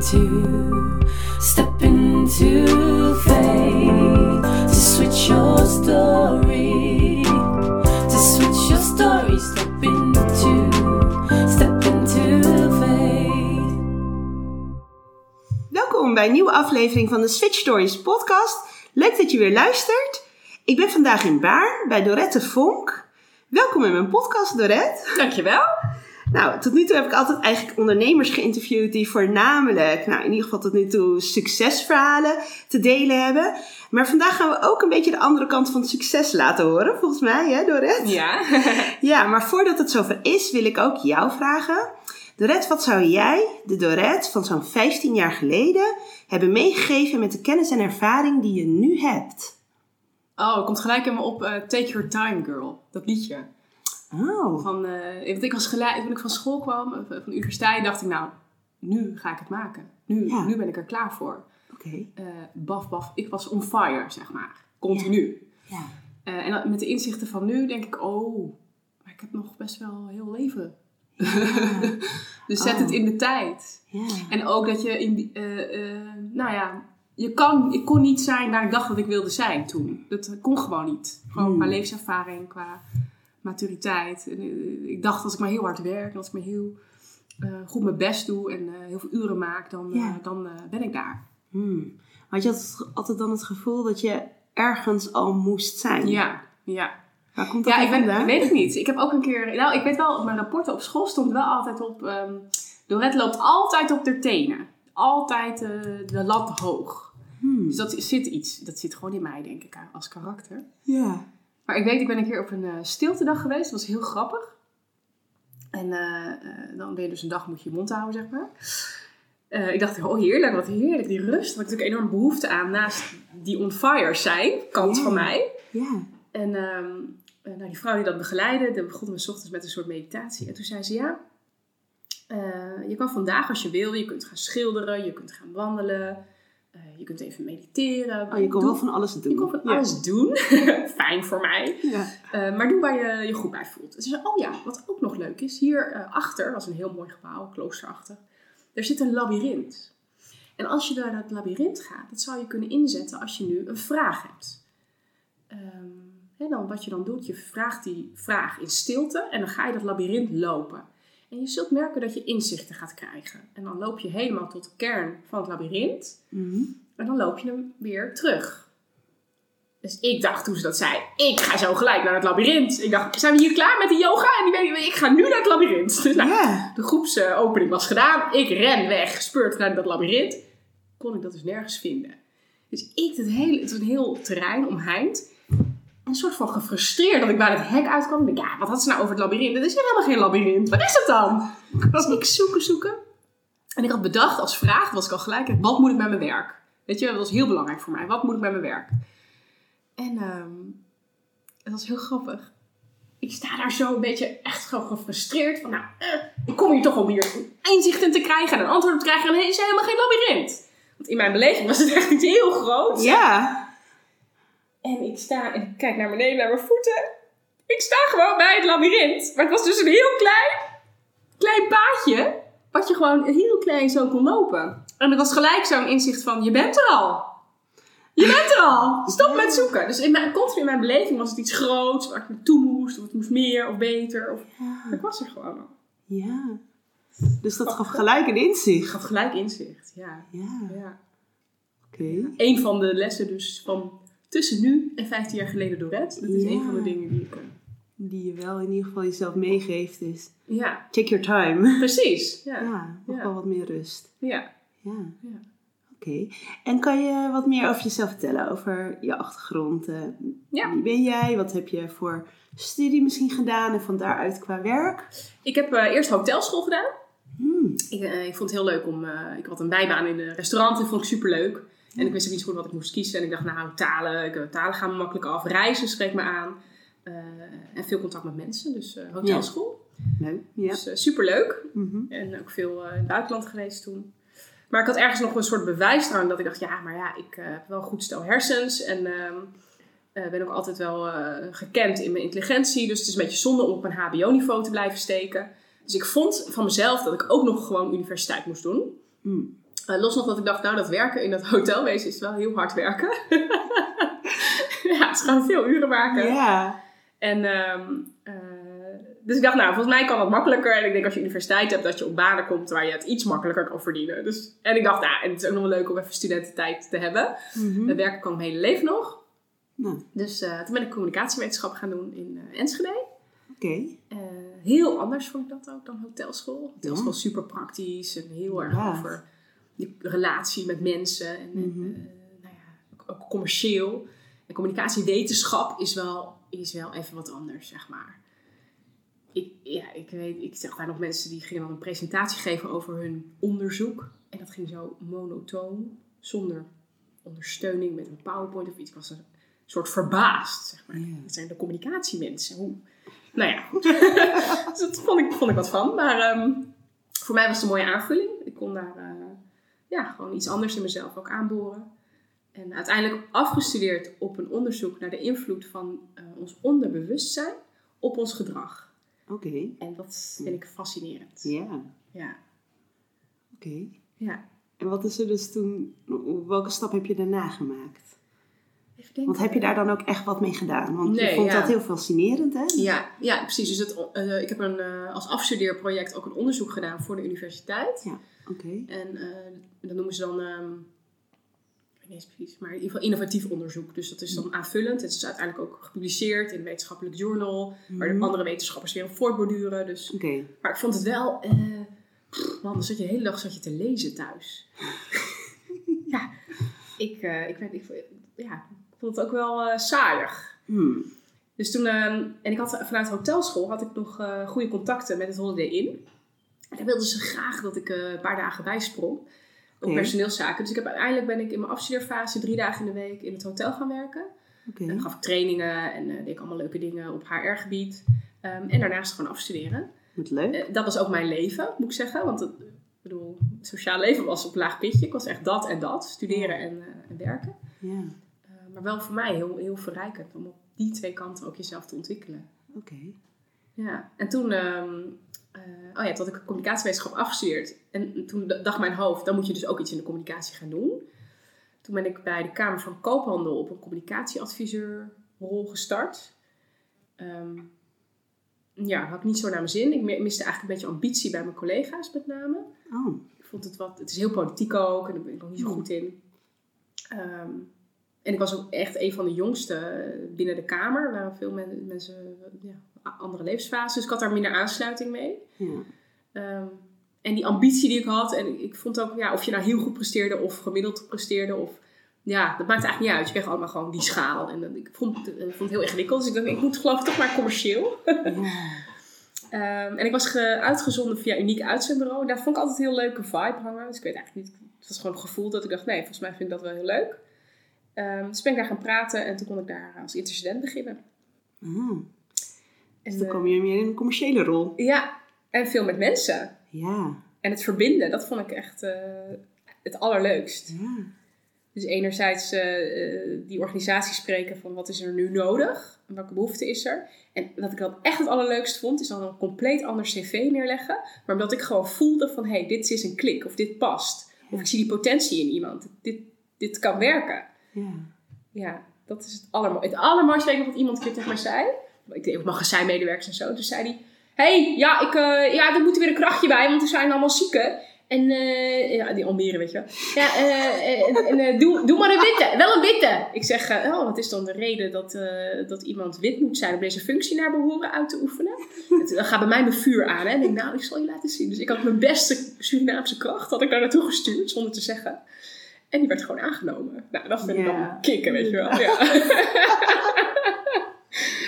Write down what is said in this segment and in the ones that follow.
into, step into faith to switch your story, to switch your story, step into, step into faith. Welkom bij een nieuwe aflevering van de Switch Stories podcast. Leuk dat je weer luistert. Ik ben vandaag in Baar bij Dorette Vonk. Welkom in mijn podcast, Dorette. Dankjewel. Nou, tot nu toe heb ik altijd eigenlijk ondernemers geïnterviewd die voornamelijk, nou in ieder geval tot nu toe, succesverhalen te delen hebben. Maar vandaag gaan we ook een beetje de andere kant van het succes laten horen, volgens mij, hè Dorette? Ja. Ja, maar voordat het zover is, wil ik ook jou vragen. Dorette, wat zou jij, de Dorette van zo'n 15 jaar geleden, hebben meegegeven met de kennis en ervaring die je nu hebt? Oh, komt gelijk in me op eh, Take Your Time Girl. Dat liedje. Oh, Van, eh, want ik was gelijk, toen ik van school kwam, eh, van de universiteit, dacht ik nou, nu ga ik het maken. Nu, Ja. nu ben ik er klaar voor. oké. Eh, baf, baf. Ik was on fire, zeg maar. Continu. Ja. En met de inzichten van nu denk ik, oh, maar ik heb nog best wel heel leven. dus zet Oh. het in de tijd. Ja. En ook dat je in die, nou ja, je kan, ik kon niet zijn waar ik dacht dat ik wilde zijn toen. Dat kon gewoon niet. Gewoon Hmm. qua levenservaring, qua maturiteit. En, eh, ik dacht als ik maar heel hard werk, en als ik maar heel eh, goed mijn best doe en eh, heel veel uren maak, dan, Ja. dan ben ik daar. Hmm. Had je altijd, altijd dan het gevoel dat je ergens al moest zijn? Ja, ja. Waar komt dat Ja, ik ben, vandaan? weet ik niet. Ik heb ook een keer, nou ik weet wel, op mijn rapporten op school stond wel altijd op, Dorette loopt altijd op de tenen. Altijd de lat hoog. Hmm. Dus dat zit iets, dat zit gewoon in mij denk ik als karakter. Ja. Maar ik weet, ik ben een keer op een eh stiltedag geweest. Dat was heel grappig. En eh, eh, dan ben je dus een dag moet je je mond houden, zeg maar. Ik dacht, oh heerlijk, wat heerlijk, die rust. Daar had ik natuurlijk enorm behoefte aan naast die on fire zijn, kant van mij. Ja. En ehm, eh, nou, die vrouw die dat begeleidde, die begon me ochtends met een soort meditatie. En toen zei ze, ja, je kan vandaag als je wil, je kunt gaan schilderen, je kunt gaan wandelen, eh, je kunt even mediteren. Oh, je Doe- wel van alles doen. je kon van Ja. alles doen. Fijn voor mij. Ja. Eh, maar doe waar je je goed bij voelt. Zei, oh ja, wat ook nog leuk is. Hier eh, achter, dat is een heel mooi gebouw, kloosterachtig. Er zit een labyrint. En als je naar dat labyrint gaat, dat zou je kunnen inzetten als je nu een vraag hebt. Ehm, hè, dan, wat je dan doet, je vraagt die vraag in stilte en dan ga je dat labyrint lopen. En je zult merken dat je inzichten gaat krijgen. En dan loop je helemaal tot de kern van het labyrint. Mhm. En dan loop je hem weer terug. Dus ik dacht toen ze dat zei, ik ga zo gelijk naar het labyrint. Ik dacht, zijn we hier klaar met de yoga? En die weet, ik ga nu naar het labyrint. Dus nou, Ja. de groepsopening was gedaan. Ik ren weg, gespeurd naar dat labyrint. Kon ik dat dus nergens vinden. Dus ik, het, hele, het was een heel terrein omheind. Een soort van gefrustreerd dat ik bij het hek uitkwam. Ja, wat had ze nou over het labyrint? Dat is helemaal geen labyrint. Wat is het dan? Dus ik zoeken, zoeken. En ik had bedacht als vraag, was ik al gelijk, wat moet ik met mijn werk? Weet je, dat was heel belangrijk voor mij. Wat moet ik met mijn werk? En ehm het was heel grappig. Ik sta daar zo een beetje echt gewoon gefrustreerd. Van nou, eh, ik kom hier toch om hier inzichten te krijgen en een antwoord op te krijgen. En het is helemaal geen labyrint. Want in mijn beleving was het echt iets heel groots. Ja. En ik sta en ik kijk naar beneden, naar mijn voeten. Ik sta gewoon bij het labyrint. Maar het was dus een heel klein, klein paadje. Wat je gewoon heel klein zo kon lopen. En het was gelijk zo'n inzicht van, je bent er al. Je bent er al. Stop met zoeken. Dus in mijn, continu in mijn beleving was het iets groots. Waar ik naartoe moest. Of het moest meer of beter. Of, Ja. ik was er gewoon al. Ja. Dus dat gaf gelijk een inzicht. Had gelijk inzicht. Ja. Ja. ja. Oké. Een van de lessen dus van tussen nu en 15 jaar geleden Dorette. Dat is Ja. een van de dingen die ik... Die je wel in ieder geval jezelf meegeeft is Ja, take your time. precies. Ja. Ja, nog Ja. wel wat meer rust. Ja. Ja. Ja. Oké. En kan je wat meer over jezelf vertellen? Over je achtergrond? eh, Ja. Wie ben jij? Wat heb je voor studie misschien gedaan? En van daaruit qua werk? Ik heb eh, eerst hotelschool gedaan. Hmm. Ik, eh, ik vond het heel leuk om... ik had een bijbaan in een restaurant. Dat vond ik superleuk. En ik wist ook niet goed wat ik moest kiezen. En ik dacht, nou, talen, ik, talen gaan me makkelijk af. Reizen spreekt me aan. Eh, en veel contact met mensen. Dus eh, hotelschool. Leuk. Ja. Dus eh, superleuk. Mhm. En ook veel in het buitenland geweest toen. Maar ik had ergens nog een soort bewijsdrang dat ik dacht, ja, maar ja, ik heb wel een goed stel hersens. En ehm, eh, ben ook altijd wel gekend in mijn intelligentie. Dus het is een beetje zonde om op een hbo-niveau te blijven steken. Dus ik vond van mezelf dat ik ook nog gewoon universiteit moest doen. Mm. Eh, los nog dat ik dacht, nou dat werken in dat hotelwezen is wel heel hard werken. ja, het is gewoon veel uren maken. Ja. En ehm, eh, dus ik dacht, nou, volgens mij kan dat makkelijker. En ik denk als je universiteit hebt, dat je op banen komt waar je het iets makkelijker kan verdienen. Dus, en ik dacht, nou, en het is ook nog wel leuk om even studententijd te hebben. Mhm. Dat werken kan mijn hele leven nog. Nou, Dus eh, toen ben ik communicatiewetenschap gaan doen in Enschede. oké. Heel anders vond ik dat ook dan hotelschool. Hotelschool Ja. super praktisch en heel erg Ja. over relatie met mensen. En, en, Mhm. eh, nou ja, ook, commercieel. En communicatiewetenschap is wel, is wel even wat anders, zeg maar. Ik, ja, ik weet, ik zag daar nog mensen die gingen dan een presentatie geven over hun onderzoek. En dat ging zo monotoon, zonder ondersteuning met een PowerPoint of iets. Ik was een soort verbaasd, zeg maar. Ja. Dat zijn de communicatiemensen. Hoe, nou ja, goed. dus dat vond ik, vond ik wat van. Maar ehm, voor mij was het een mooie aanvulling. Ik kon daar eh, ja, gewoon iets anders in mezelf ook aanboren. En uiteindelijk afgestudeerd op een onderzoek naar de invloed van eh, ons onderbewustzijn op ons gedrag. Oké. En dat vind ik fascinerend. Ja. Ja. Oké. ja. En wat is er dus toen, welke stap heb je daarna gemaakt? Want heb je daar dan ook echt wat mee gedaan? Want je vond ja. dat heel fascinerend, hè? Ja, ja precies. Dus het, eh, ik heb een, eh, als afstudeerproject ook een onderzoek gedaan voor de universiteit. Oké. En eh, dat noemen ze dan, ehm, ik weet niet eens precies, maar in ieder geval innovatief onderzoek. Dus dat is dan aanvullend. Het is uiteindelijk ook gepubliceerd in een wetenschappelijk journal, waar de Mhm. andere wetenschappers weer op voortborduren. Dus, Oké. maar ik vond het wel, pff, man, dan zat je de hele dag zat je te lezen thuis. ja, ik, ik, weet, ik, ja, vond het ook wel eh saaiig. Hmm. Dus toen, ehm, en ik had vanuit hotelschool had ik nog eh, goede contacten met het Holiday Inn. En daar wilden ze graag dat ik eh, een paar dagen bijsprong op personeelszaken. Dus ik heb, uiteindelijk ben ik in mijn afstudeerfase drie dagen in de week in het hotel gaan werken. En dan gaf ik trainingen en deed ik allemaal leuke dingen op HR-gebied. Ehm, en daarnaast gewoon afstuderen. Wat leuk. Dat was ook mijn leven, moet ik zeggen. Want het, ik bedoel, het sociaal leven was op laag pitje. Ik was echt dat en dat, studeren en, en werken. Ja. Eh, maar wel voor mij heel, heel verrijkend om op die twee kanten ook jezelf te ontwikkelen. Oké. Ja, en toen, ehm eh, oh ja, toen had ik communicatiewetenschap afgestudeerd. En toen dacht mijn hoofd, dan moet je dus ook iets in de communicatie gaan doen. Toen ben ik bij de Kamer van Koophandel op een communicatieadviseurrol gestart. Ehm, ja, had ik niet zo naar mijn zin. Ik mi- miste eigenlijk een beetje ambitie bij mijn collega's met name. Oh. Ik vond het wat, het is heel politiek ook en daar ben ik nog niet zo Hmm. goed in. Ehm, en ik was ook echt een van de jongste binnen de Kamer. Er waren veel men- mensen, ja, andere levensfases. Dus ik had daar minder aansluiting mee. Ja. Ehm, en die ambitie die ik had, en ik, vond ook, ja, of je nou heel goed presteerde of gemiddeld presteerde, of ja, dat maakt eigenlijk niet uit. Je kreeg allemaal gewoon die schaal. En dat- ik vond, het- ik vond het heel ingewikkeld. Dus ik dacht, ik moet geloof ik toch maar commercieel. Ehm, en ik was ge- uitgezonden via Uniek Uitzendbureau. Daar vond ik altijd een heel leuke vibe hangen. Dus ik weet eigenlijk niet. Het was gewoon een gevoel dat ik dacht: nee, volgens mij vind ik dat wel heel leuk. Ehm, dus ben ik daar gaan praten en toen kon ik daar als intercedent beginnen. Ah. En, Dus dan kom je meer in een commerciële rol. ja, en veel met mensen. Ja. En het verbinden, dat vond ik echt eh, het allerleukst. Ja. Dus enerzijds eh, eh, die organisatie spreken van wat is er nu nodig en welke behoefte is er. En wat ik dan echt het allerleukst vond, is dan een compleet ander cv neerleggen. Maar omdat ik gewoon voelde van hé, hey, dit is een klik of dit past. Of ik zie die potentie in iemand. Dit, dit kan werken. Ja. Ja, dat is het allermooiste. Het allermooiste wat iemand een keer tegen mij zei. Ik deed ook magazijnmedewerkers en zo. Toen zei hij, hey, ja, ik, eh, ja, er moet weer een krachtje bij, want er zijn allemaal zieken. En eh, ja, die Almere, weet je wel. Ja, eh, en, doe, doe maar een witte. Wel een witte. Ik zeg, oh, wat is dan de reden dat, dat iemand wit moet zijn om deze functie naar behoren uit te oefenen? Dan gaat bij mij mijn vuur aan. Hè? En ik denk, nou, ik zal je laten zien. Dus ik had mijn beste Surinaamse kracht, had ik daar naartoe gestuurd, zonder te zeggen. En die werd gewoon aangenomen. Nou, dat vind ik Ja. dan kicken, weet je wel. Ja.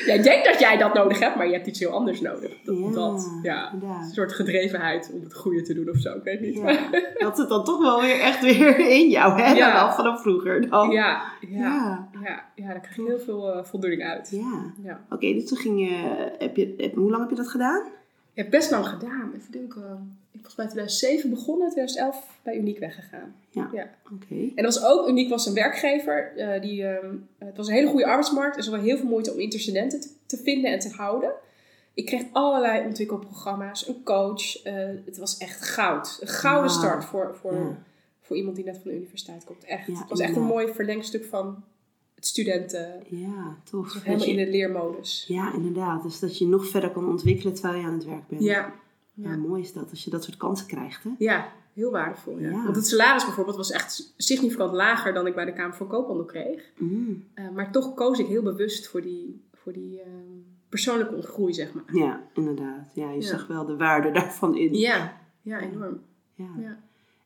jij denkt dat jij dat nodig hebt, maar je hebt iets heel anders nodig. Dat, Ja, dat ja. Een soort gedrevenheid om het goede te doen of zo, ik weet niet. Ja. Dat zit dan toch wel weer echt weer in jou, hè? Ja. Dan al vanaf vroeger dan. Ja, ja, Ja. ja, ja, daar krijg je heel veel eh, voldoening uit. Ja. Ja. Oké, dus toen ging je... Heb je heb, hoe lang heb je dat gedaan? Ik heb best lang gedaan. Even denken. Ik was bij 2007 begonnen, 2011 bij Uniek weggegaan. Oké. En dat was ook, Uniek was een werkgever. eh, die, ehm, het was een hele goede arbeidsmarkt. Er was wel heel veel moeite om intercedenten te, te vinden en te houden. Ik kreeg allerlei ontwikkelprogramma's, een coach. eh, het was echt goud. Een gouden start voor, voor, Ja. Voor iemand die net van de universiteit komt. Echt. Ja, het was echt een mooi verlengstuk van het studenten. Ja. Dat Helemaal je- in de leermodus. Ja, inderdaad. Dus dat je nog verder kan ontwikkelen terwijl je aan het werk bent. Ja. Ja, mooi is dat, als je dat soort kansen krijgt. Hè? Ja, heel waardevol. Ja. Ja. Want het salaris bijvoorbeeld was echt significant lager dan ik bij de Kamer van Koophandel kreeg. Mm. Eh, maar toch koos ik heel bewust voor die, voor die ehm, persoonlijke ontgroei, zeg maar. Ja, inderdaad. Ja, je Ja. zag wel de waarde daarvan in. Ja, ja enorm. Ja. Ja.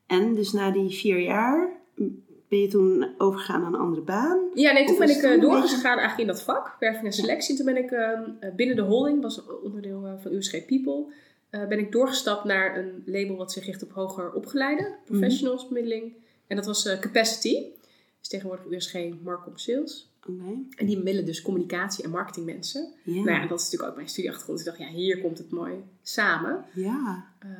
En dus na die vier jaar m, ben je toen overgegaan naar een andere baan. Ja, nee, toen ben ik toen eh, doorgegaan eigenlijk in dat vak, werving en selectie. En toen ben ik ehm, eh, binnen de holding, was onderdeel eh, van USG People, eh, ben ik doorgestapt naar een label wat zich richt op hoger opgeleide, professionals bemiddeling. En dat was eh, Capacity. Dus tegenwoordig USG Marcom Sales. Oké. En die bemiddelen dus communicatie- en marketingmensen. Ja. Nou ja, dat is natuurlijk ook mijn studieachtergrond. Dus ik dacht, ja, hier komt het mooi samen. ja, Ehm,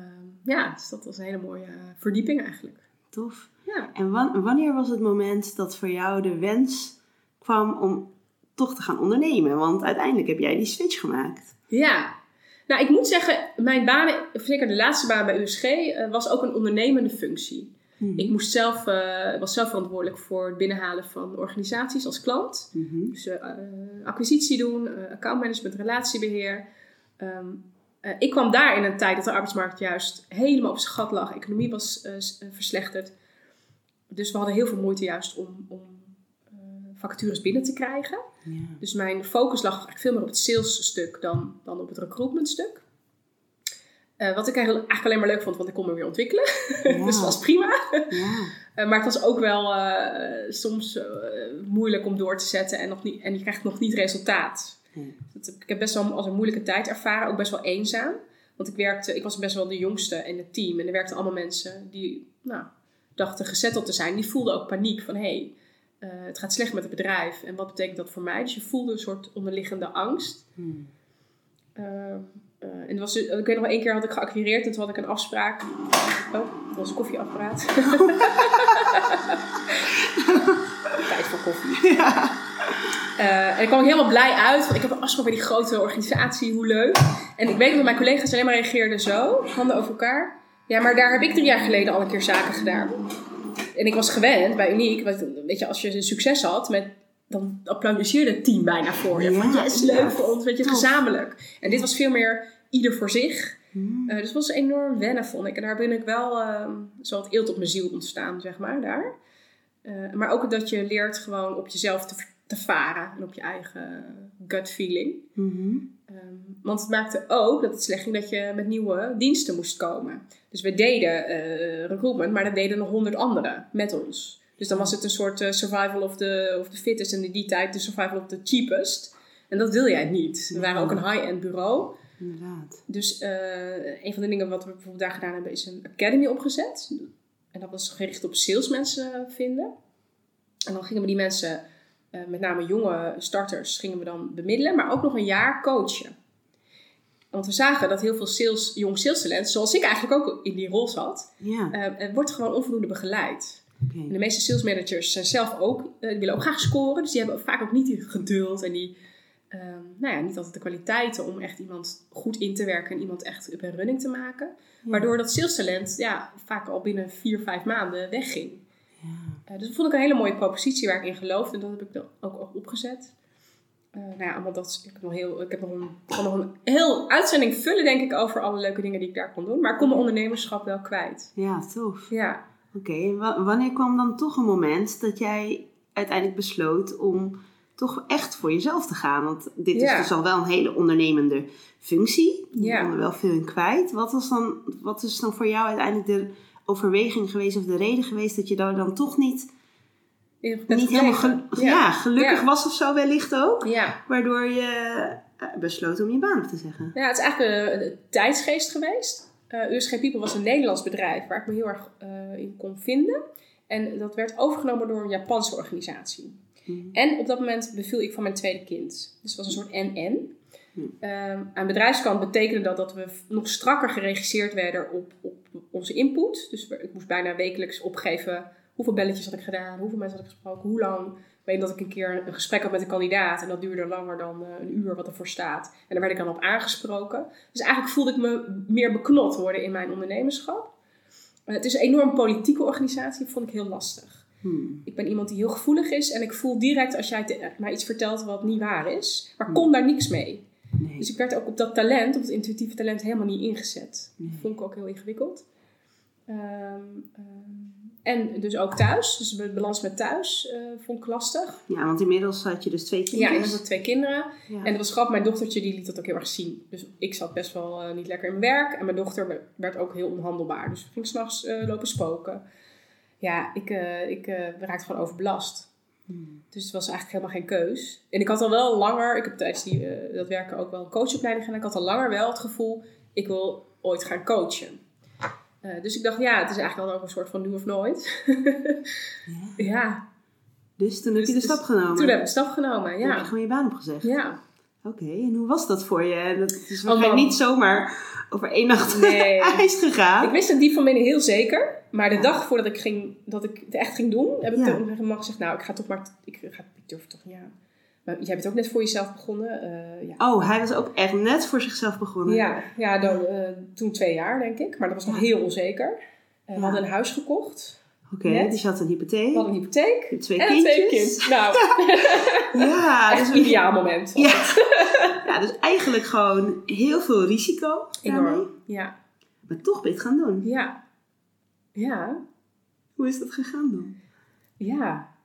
ja, dus dat was een hele mooie eh, verdieping eigenlijk. tof. Ja. En wan- wanneer was het moment dat voor jou de wens kwam om toch te gaan ondernemen? Want uiteindelijk heb jij die switch gemaakt. Ja. Nou, ik moet zeggen, mijn baan, zeker de laatste baan bij USG, eh, was ook een ondernemende functie. Mhm. Ik moest zelf, eh, was zelf verantwoordelijk voor het binnenhalen van organisaties als klant. Mhm. Dus eh, acquisitie doen, accountmanagement, relatiebeheer. Ehm, eh, ik kwam daar in een tijd dat de arbeidsmarkt juist helemaal op zijn gat lag. Economie was verslechterd. Dus we hadden heel veel moeite juist om, om vacatures binnen te krijgen. Ja. Dus mijn focus lag eigenlijk veel meer op het salesstuk dan, dan op het recruitmentstuk. Eh, wat ik eigenlijk eigenlijk alleen maar leuk vond, want ik kon me weer ontwikkelen. Ja. dus dat was prima. Ja. Eh, maar het was ook wel eh, soms moeilijk om door te zetten en, nog niet, en je krijgt nog niet resultaat. Dat ik heb best wel als een moeilijke tijd ervaren, ook best wel eenzaam. Want ik, werkte, ik was best wel de jongste in het team en er werkten allemaal mensen die nou, dachten gezetteld te zijn. Die voelden ook paniek van hé, hey, eh, het gaat slecht met het bedrijf en wat betekent dat voor mij? Dus je voelde een soort onderliggende angst. Hmm. Ehm, eh, en was, dus- ik weet nog wel één keer had ik geacquireerd en toen had ik een afspraak. Oh, dat was een koffieapparaat. Tijd voor koffie. Eh, en ik kwam helemaal blij uit, want ik heb een afspraak bij die grote organisatie, hoe leuk. En ik weet dat mijn collega's alleen maar reageerden zo, handen over elkaar. Ja, maar daar heb ik drie jaar geleden al een keer zaken gedaan. En ik was gewend bij Uniek, want, weet je, als je een succes had, met, dan applaudisseerde het team bijna voor je. Ja, yes, ja. leuk voor ons, weet je, Tof. gezamenlijk. En dit was veel meer ieder voor zich. Hmm. Eh, dus het was enorm wennen, vond ik. En daar ben ik wel ehm zo wat eelt op mijn ziel ontstaan, zeg maar, daar. Eh, maar ook dat je leert gewoon op jezelf te, te varen en op je eigen gut feeling. Mhm. Ehm, want het maakte ook dat het slecht ging dat je met nieuwe diensten moest komen. Dus we deden eh, recruitment, maar dat deden nog honderd anderen met ons. Dus dan was het een soort eh, survival of the, of the fittest en in die tijd de survival of the cheapest. En dat wil jij niet. We waren ook een high-end bureau. Inderdaad. Dus eh, een van de dingen wat we bijvoorbeeld daar gedaan hebben is een academy opgezet. En dat was gericht op salesmensen vinden. En dan gingen we die mensen, eh, met name jonge starters, gingen we dan bemiddelen, maar ook nog een jaar coachen. Want we zagen dat heel veel sales, jong salestalent, zoals ik eigenlijk ook in die rol zat, Ja, eh, wordt gewoon onvoldoende begeleid. En de meeste sales managers zijn zelf ook, eh, die willen ook graag scoren. Dus die hebben vaak ook niet die geduld en die, ehm, nou ja, niet altijd de kwaliteiten om echt iemand goed in te werken en iemand echt up en running te maken. Waardoor dat salestalent ja, vaak al binnen vier, vijf maanden wegging. Ja. Eh, dus dat vond ik een hele mooie propositie waar ik in geloofde. En dat heb ik dan ook, opgezet. Eh, nou ja, allemaal dat, ik heb nog, heel, ik heb nog een, kan nog een heel uitzending vullen, denk ik, over alle leuke dingen die ik daar kon doen. Maar ik kon mijn ondernemerschap wel kwijt. ja, tof. Ja. Oké, wa- wanneer kwam dan toch een moment dat jij uiteindelijk besloot om toch echt voor jezelf te gaan? Want dit Ja. is dus al wel een hele ondernemende functie. Je Ja. kon er wel veel in kwijt. Wat, was dan, wat is dan voor jou uiteindelijk de overweging geweest of de reden geweest dat je daar dan toch niet, niet helemaal gel- ja. gelukkig Ja. was of zo wellicht ook? Ja. Waardoor je eh, besloot om je baan op te zeggen. Ja, het is eigenlijk een, een tijdsgeest geweest. Eh USG People was een Nederlands bedrijf waar ik me heel erg eh, in kon vinden. En dat werd overgenomen door een Japanse organisatie. Mhm. En op dat moment beviel ik van mijn tweede kind. Dus het was een soort en-en. Hm. Ehm, aan bedrijfskant betekende dat dat we nog strakker geregisseerd werden op, op onze input. Dus ik moest bijna wekelijks opgeven hoeveel belletjes had ik gedaan, hoeveel mensen had ik gesproken, hoe lang. Ik weet dat ik een keer een gesprek had met een kandidaat en dat duurde langer dan eh, een uur wat ervoor staat. En daar werd ik dan op aangesproken. Dus eigenlijk voelde ik me meer beknot worden in mijn ondernemerschap. Eh, het is een enorm politieke organisatie, dat vond ik heel lastig. Hmm. Ik ben iemand die heel gevoelig is en ik voel direct als jij mij iets vertelt wat niet waar is, maar Hmm. kon daar niks mee. Nee. Dus ik werd ook op dat talent, op het intuïtieve talent, helemaal niet ingezet. Nee. Dat vond ik ook heel ingewikkeld. Ehm, ehm, en dus ook thuis, dus de balans met thuis eh, vond ik lastig. Ja, want inmiddels had je dus twee Ja, kindjes. en dan had twee kinderen. Ja. En dat was grappig, mijn dochtertje die liet dat ook heel erg zien. Dus ik zat best wel eh, niet lekker in mijn werk. En mijn dochter werd- ook heel onhandelbaar. Dus ik ging s'nachts eh lopen spoken. Ja, ik, ik raakte gewoon overbelast. Hmm. Dus het was eigenlijk helemaal geen keus. En ik had al wel langer, ik heb tijdens die, eh, dat werken ook wel een coachopleiding gedaan. Ik had al langer wel het gevoel, ik wil ooit gaan coachen. Eh, dus ik dacht, ja, het is eigenlijk wel ook een soort van nu of nooit. Ja. ja, Dus toen heb je de Dus- stap genomen. toen heb ik een stap genomen. Toen heb je Ja, gewoon je baan opgezegd. ja. Oké, en hoe was dat voor je? Dat is Oh, waarschijnlijk niet zomaar over één nacht Nee. ijs gegaan. Ik wist het diep van binnen heel zeker. Maar de dag voordat ik, ging, dat ik het echt ging doen, heb ik Ja. tegen mijn man gezegd, nou, ik ga toch maar, ik, ga, ik durf toch niet aan. Maar jij bent ook net voor jezelf begonnen. eh, ja. Oh, hij was ook echt net voor zichzelf begonnen. Ja, ja dan, eh, toen twee jaar denk ik. Maar dat was nog heel onzeker. Eh, we hadden een huis gekocht. Oké, dus je had een hypotheek. Hadden een hypotheek. Twee en kindjes. kind. Nou, Ja, dus, een ideaal moment. Ja. ja, dus eigenlijk gewoon heel veel risico. daarmee. Enorm. Ja. Maar toch ben je het gaan doen. Ja. Ja. Hoe is dat gegaan dan? Ja.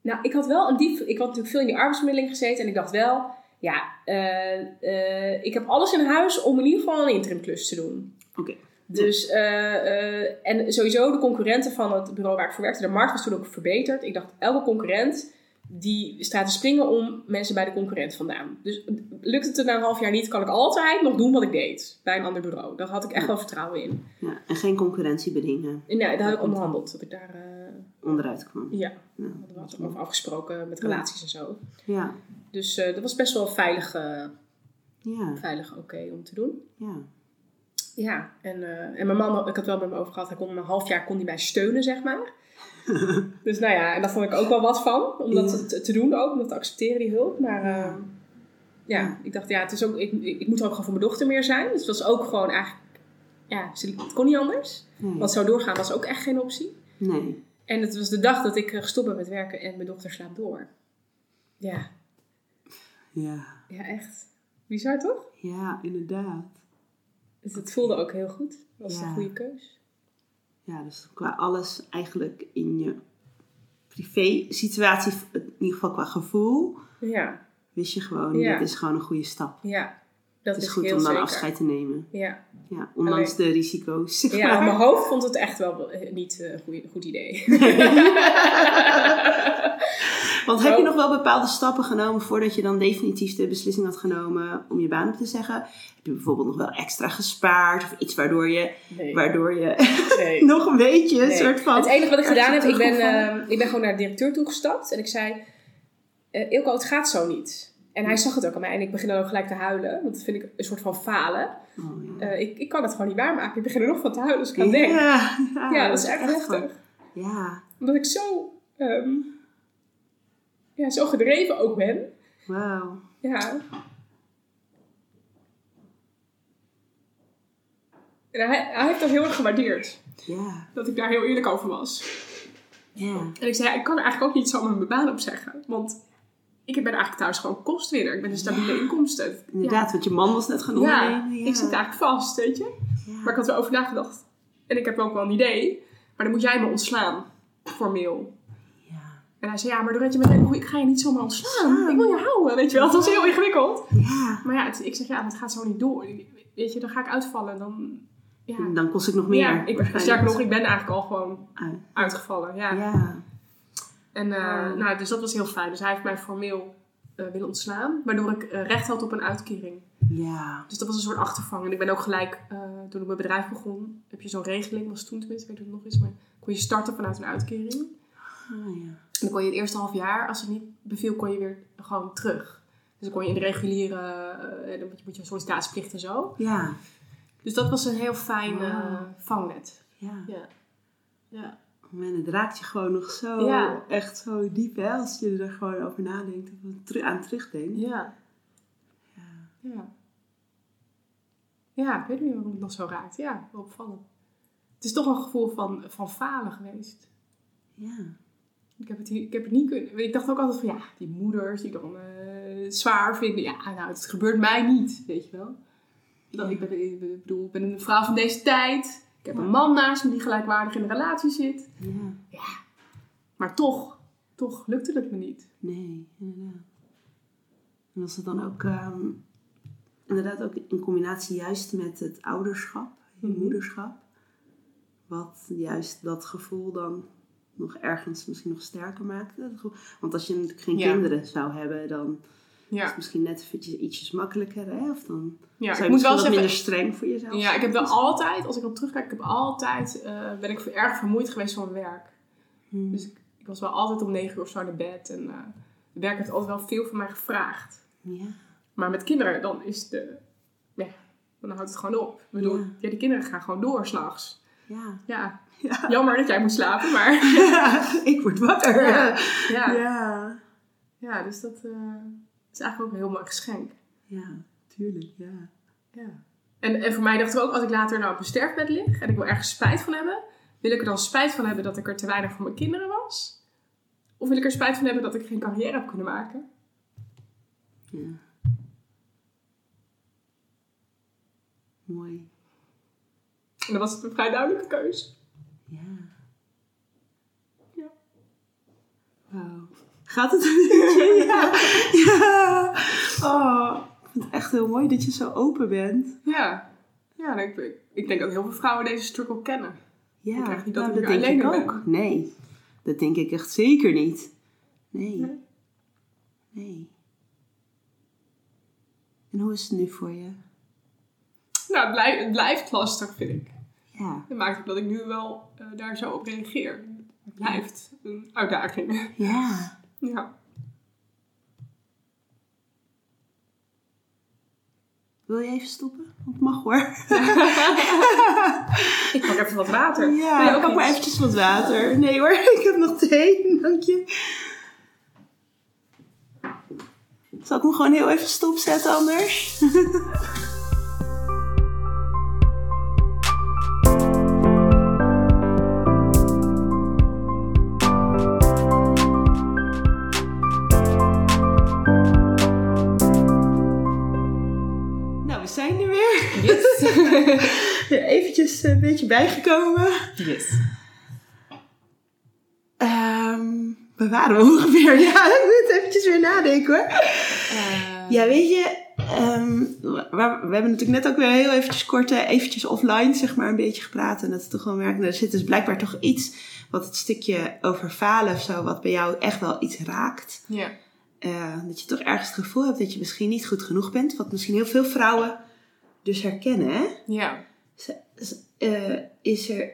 Nou, ik had wel een diep... Ik had natuurlijk veel in die arbeidsmiddeling gezeten. En ik dacht wel... Ja, eh, eh, ik heb alles in huis om in ieder geval een interimklus te doen. Oké. Dus, eh, eh, en sowieso de concurrenten van het bureau waar ik voor werkte, de markt was toen ook verbeterd. Ik dacht, elke concurrent die staat te springen om mensen bij de concurrent vandaan. Dus lukt het er na een half jaar niet, kan ik altijd nog doen wat ik deed bij een ander bureau. Daar had ik echt wel vertrouwen in. Ja, en geen concurrentie bedingen. En ja, daar had ik onderhandeld, dat ik daar, eh, Onderuit kwam. ja, Ja, hadden we wat over afgesproken met relaties en zo. ja, Dus dat was best wel veilig, ja. veilig oké om te doen. ja. Ja, en, eh, en mijn man, ik had wel met me over gehad, hij kon een half jaar kon hij mij steunen, zeg maar. dus nou ja, en daar vond ik ook wel wat van, om dat te, te doen ook, om dat te accepteren, die hulp. Maar Ja. eh, ja, ik dacht, ja, het is ook, ik, ik, moet er ook gewoon voor mijn dochter meer zijn. Dus het was ook gewoon eigenlijk, ja, het kon niet anders. Nee. Want zo doorgaan was ook echt geen optie. nee. En het was de dag dat ik eh, gestopt ben met werken en mijn dochter slaapt door. Ja, Ja. ja, echt. Bizar toch? Ja, inderdaad. Dus het voelde ook heel goed. Het was Ja. een goede keus. Ja, dus qua alles eigenlijk in je privé situatie, in ieder geval qua gevoel, Ja, wist je gewoon, Ja. dit is gewoon een goede stap. ja. Dat Het is is goed heel om dan zeker. afscheid te nemen. Ja, Ja, ondanks de risico's. zeg ja maar. mijn hoofd vond het echt wel eh, niet eh, een goeie- goed idee. Want heb je Oh. nog wel bepaalde stappen genomen voordat je dan definitief de beslissing had genomen om je baan op te zeggen? Heb je bijvoorbeeld nog wel extra gespaard of iets waardoor je, Nee. waardoor je nee. nog een beetje een Nee. soort van... Het enige wat ik gedaan heb, ik ben, eh, ik ben gewoon naar de directeur toegestapt en ik zei: eh Ilko, het gaat zo niet. En hij zag het ook aan mij en ik begin dan ook gelijk te huilen, want dat vind ik een soort van falen. Oh, ja. Eh, ik, ik kan het gewoon niet waarmaken. Ik begin er nog van te huilen als ik aan denk. ja, ja, Ja, dat is echt heftig. Ja, Omdat ik zo, ehm, ja, zo gedreven ook ben. wauw. Ja. En hij, hij heeft dat heel erg gewaardeerd. Ja, Dat ik daar heel eerlijk over was. ja. En ik zei, ik kan er eigenlijk ook niet zomaar mijn baan op zeggen. Want ik ben eigenlijk thuis gewoon kostwinner. Ik ben een stabiele inkomsten. Inderdaad, want je man was net gaan ondernemen. Ja, ik zit eigenlijk vast, weet je. Maar ik had er over nagedacht. En ik heb ook wel een idee. Maar dan moet jij me ontslaan. Formeel. En hij zei, ja, maar Doretje, met een ik ga je niet zomaar ontslaan. Ik wil je houden, weet je wel. Dat was heel ingewikkeld. ja. Maar ja, het- ik zeg, ja, het gaat zo niet door. Weet je, dan ga ik uitvallen. Dan, ja. Dan kost ik nog meer. ja, ik sterker nog, ik ben eigenlijk al gewoon Uit. uitgevallen. Ja. Ja. En, eh, Oh. nou, dus dat was heel fijn. Dus hij heeft mij formeel eh, willen ontslaan. Waardoor ik eh, recht had op een uitkering. Ja. Dus dat was een soort achtervang. En ik ben ook gelijk, toen ik mijn bedrijf begon, heb je zo'n regeling, was toen tenminste, ik weet het nog eens, maar kon je starten vanuit een uitkering. Ah, ja. En dan kon je het eerste half jaar, als het niet beviel, kon je weer gewoon terug. Dus dan kon je in de reguliere, eh, dan moet je, moet je een sollicitatieplicht en zo. Ja. Dus dat was een heel fijn eh, vangnet. Ja. Ja. Ja. En het raakt je gewoon nog zo, Ja. echt zo diep, hè, als je er gewoon over nadenkt of aan terugdenkt. Ja. Ja. Ja. Ja, ik weet niet waarom het nog zo raakt. Ja, wel opvallend. Het is toch een gevoel van, van falen geweest. Ja. Ik heb, het hier, ik heb het niet kunnen. Ik dacht ook altijd van ja, die moeders die dan eh, zwaar vinden. Ja, nou, het gebeurt mij niet, weet je wel. Dat, ik, ben, ik bedoel, ik ben een vrouw van deze tijd. Ik heb een man naast me die gelijkwaardig in een relatie zit. Ja. Maar toch, toch lukte het me niet. Nee, inderdaad. En was het dan ook ehm, inderdaad ook in combinatie juist met het ouderschap, je Mhm. moederschap, wat juist dat gevoel dan nog ergens misschien nog sterker maakte? Want als je natuurlijk geen Ja. kinderen zou hebben, dan is het misschien net eventjes ietsjes makkelijker, hè? Of dan ja je moet wel wat minder streng voor jezelf Ja, ik heb wel altijd, als ik op terugkijk, ik heb altijd, eh, ben ik erg vermoeid geweest van mijn werk. Hmm. Dus ik, ik was wel altijd om negen uur of zo naar bed. En het werk heeft altijd wel veel van mij gevraagd. Ja. Maar met kinderen, dan is de, ja, dan houdt het gewoon op. Ik bedoel, Ja. ja. die kinderen gaan gewoon door s'nachts. Ja. Ja, Ja. jammer dat jij moet slapen, maar ik word wakker. Ja. Ja. ja, Ja, ja dus dat eh, is eigenlijk ook een heel mooi geschenk. ja tuurlijk, ja. Ja. En, en voor mij dacht ik ook, als ik later nou op een sterfbed lig en ik wil ergens spijt van hebben, wil ik er dan spijt van hebben dat ik er te weinig voor mijn kinderen was? Of wil ik er spijt van hebben dat ik geen carrière heb kunnen maken? ja. Mooi. En dan was het een vrij duidelijke keus. Ja. Ja. Wauw. Gaat het een beetje? Ja. ja. Oh, ik vind het echt heel mooi dat je zo open bent. Ja. Ja, ik, ik, ik denk dat heel veel vrouwen deze struggle kennen. Ja, Ik krijg niet dat nou, dat denk ik ook. ben. Nee, dat denk ik echt zeker niet. Nee. Nee. Nee. En hoe is het nu voor je? Nou, het, blijft, het blijft lastig, vind ik. Ja. Dat maakt ook dat ik nu wel eh, daar zo op reageer. Het blijft een uitdaging. Ja. Ja. Wil je even stoppen? Want mag hoor. Ik pak even wat water. Ja, ook pak maar iets? eventjes wat water. Nee hoor, ik heb nog thee. Dank je. Zal ik hem gewoon heel even stopzetten anders? eventjes een beetje bijgekomen. yes. Ehm waar waren we ongeveer? Ja, ik moet eventjes weer nadenken hoor. Eh, Ja, weet je, ehm, we, we hebben natuurlijk net ook weer heel eventjes kort, eventjes offline zeg maar een beetje gepraat. En dat is toch wel merken, er zit dus blijkbaar toch iets wat het stukje over falen of zo, wat bij jou echt wel iets raakt. Ja. Eh, dat je toch ergens het gevoel hebt dat je misschien niet goed genoeg bent. Wat misschien heel veel vrouwen dus herkennen, hè? Ja. Eh, is, er,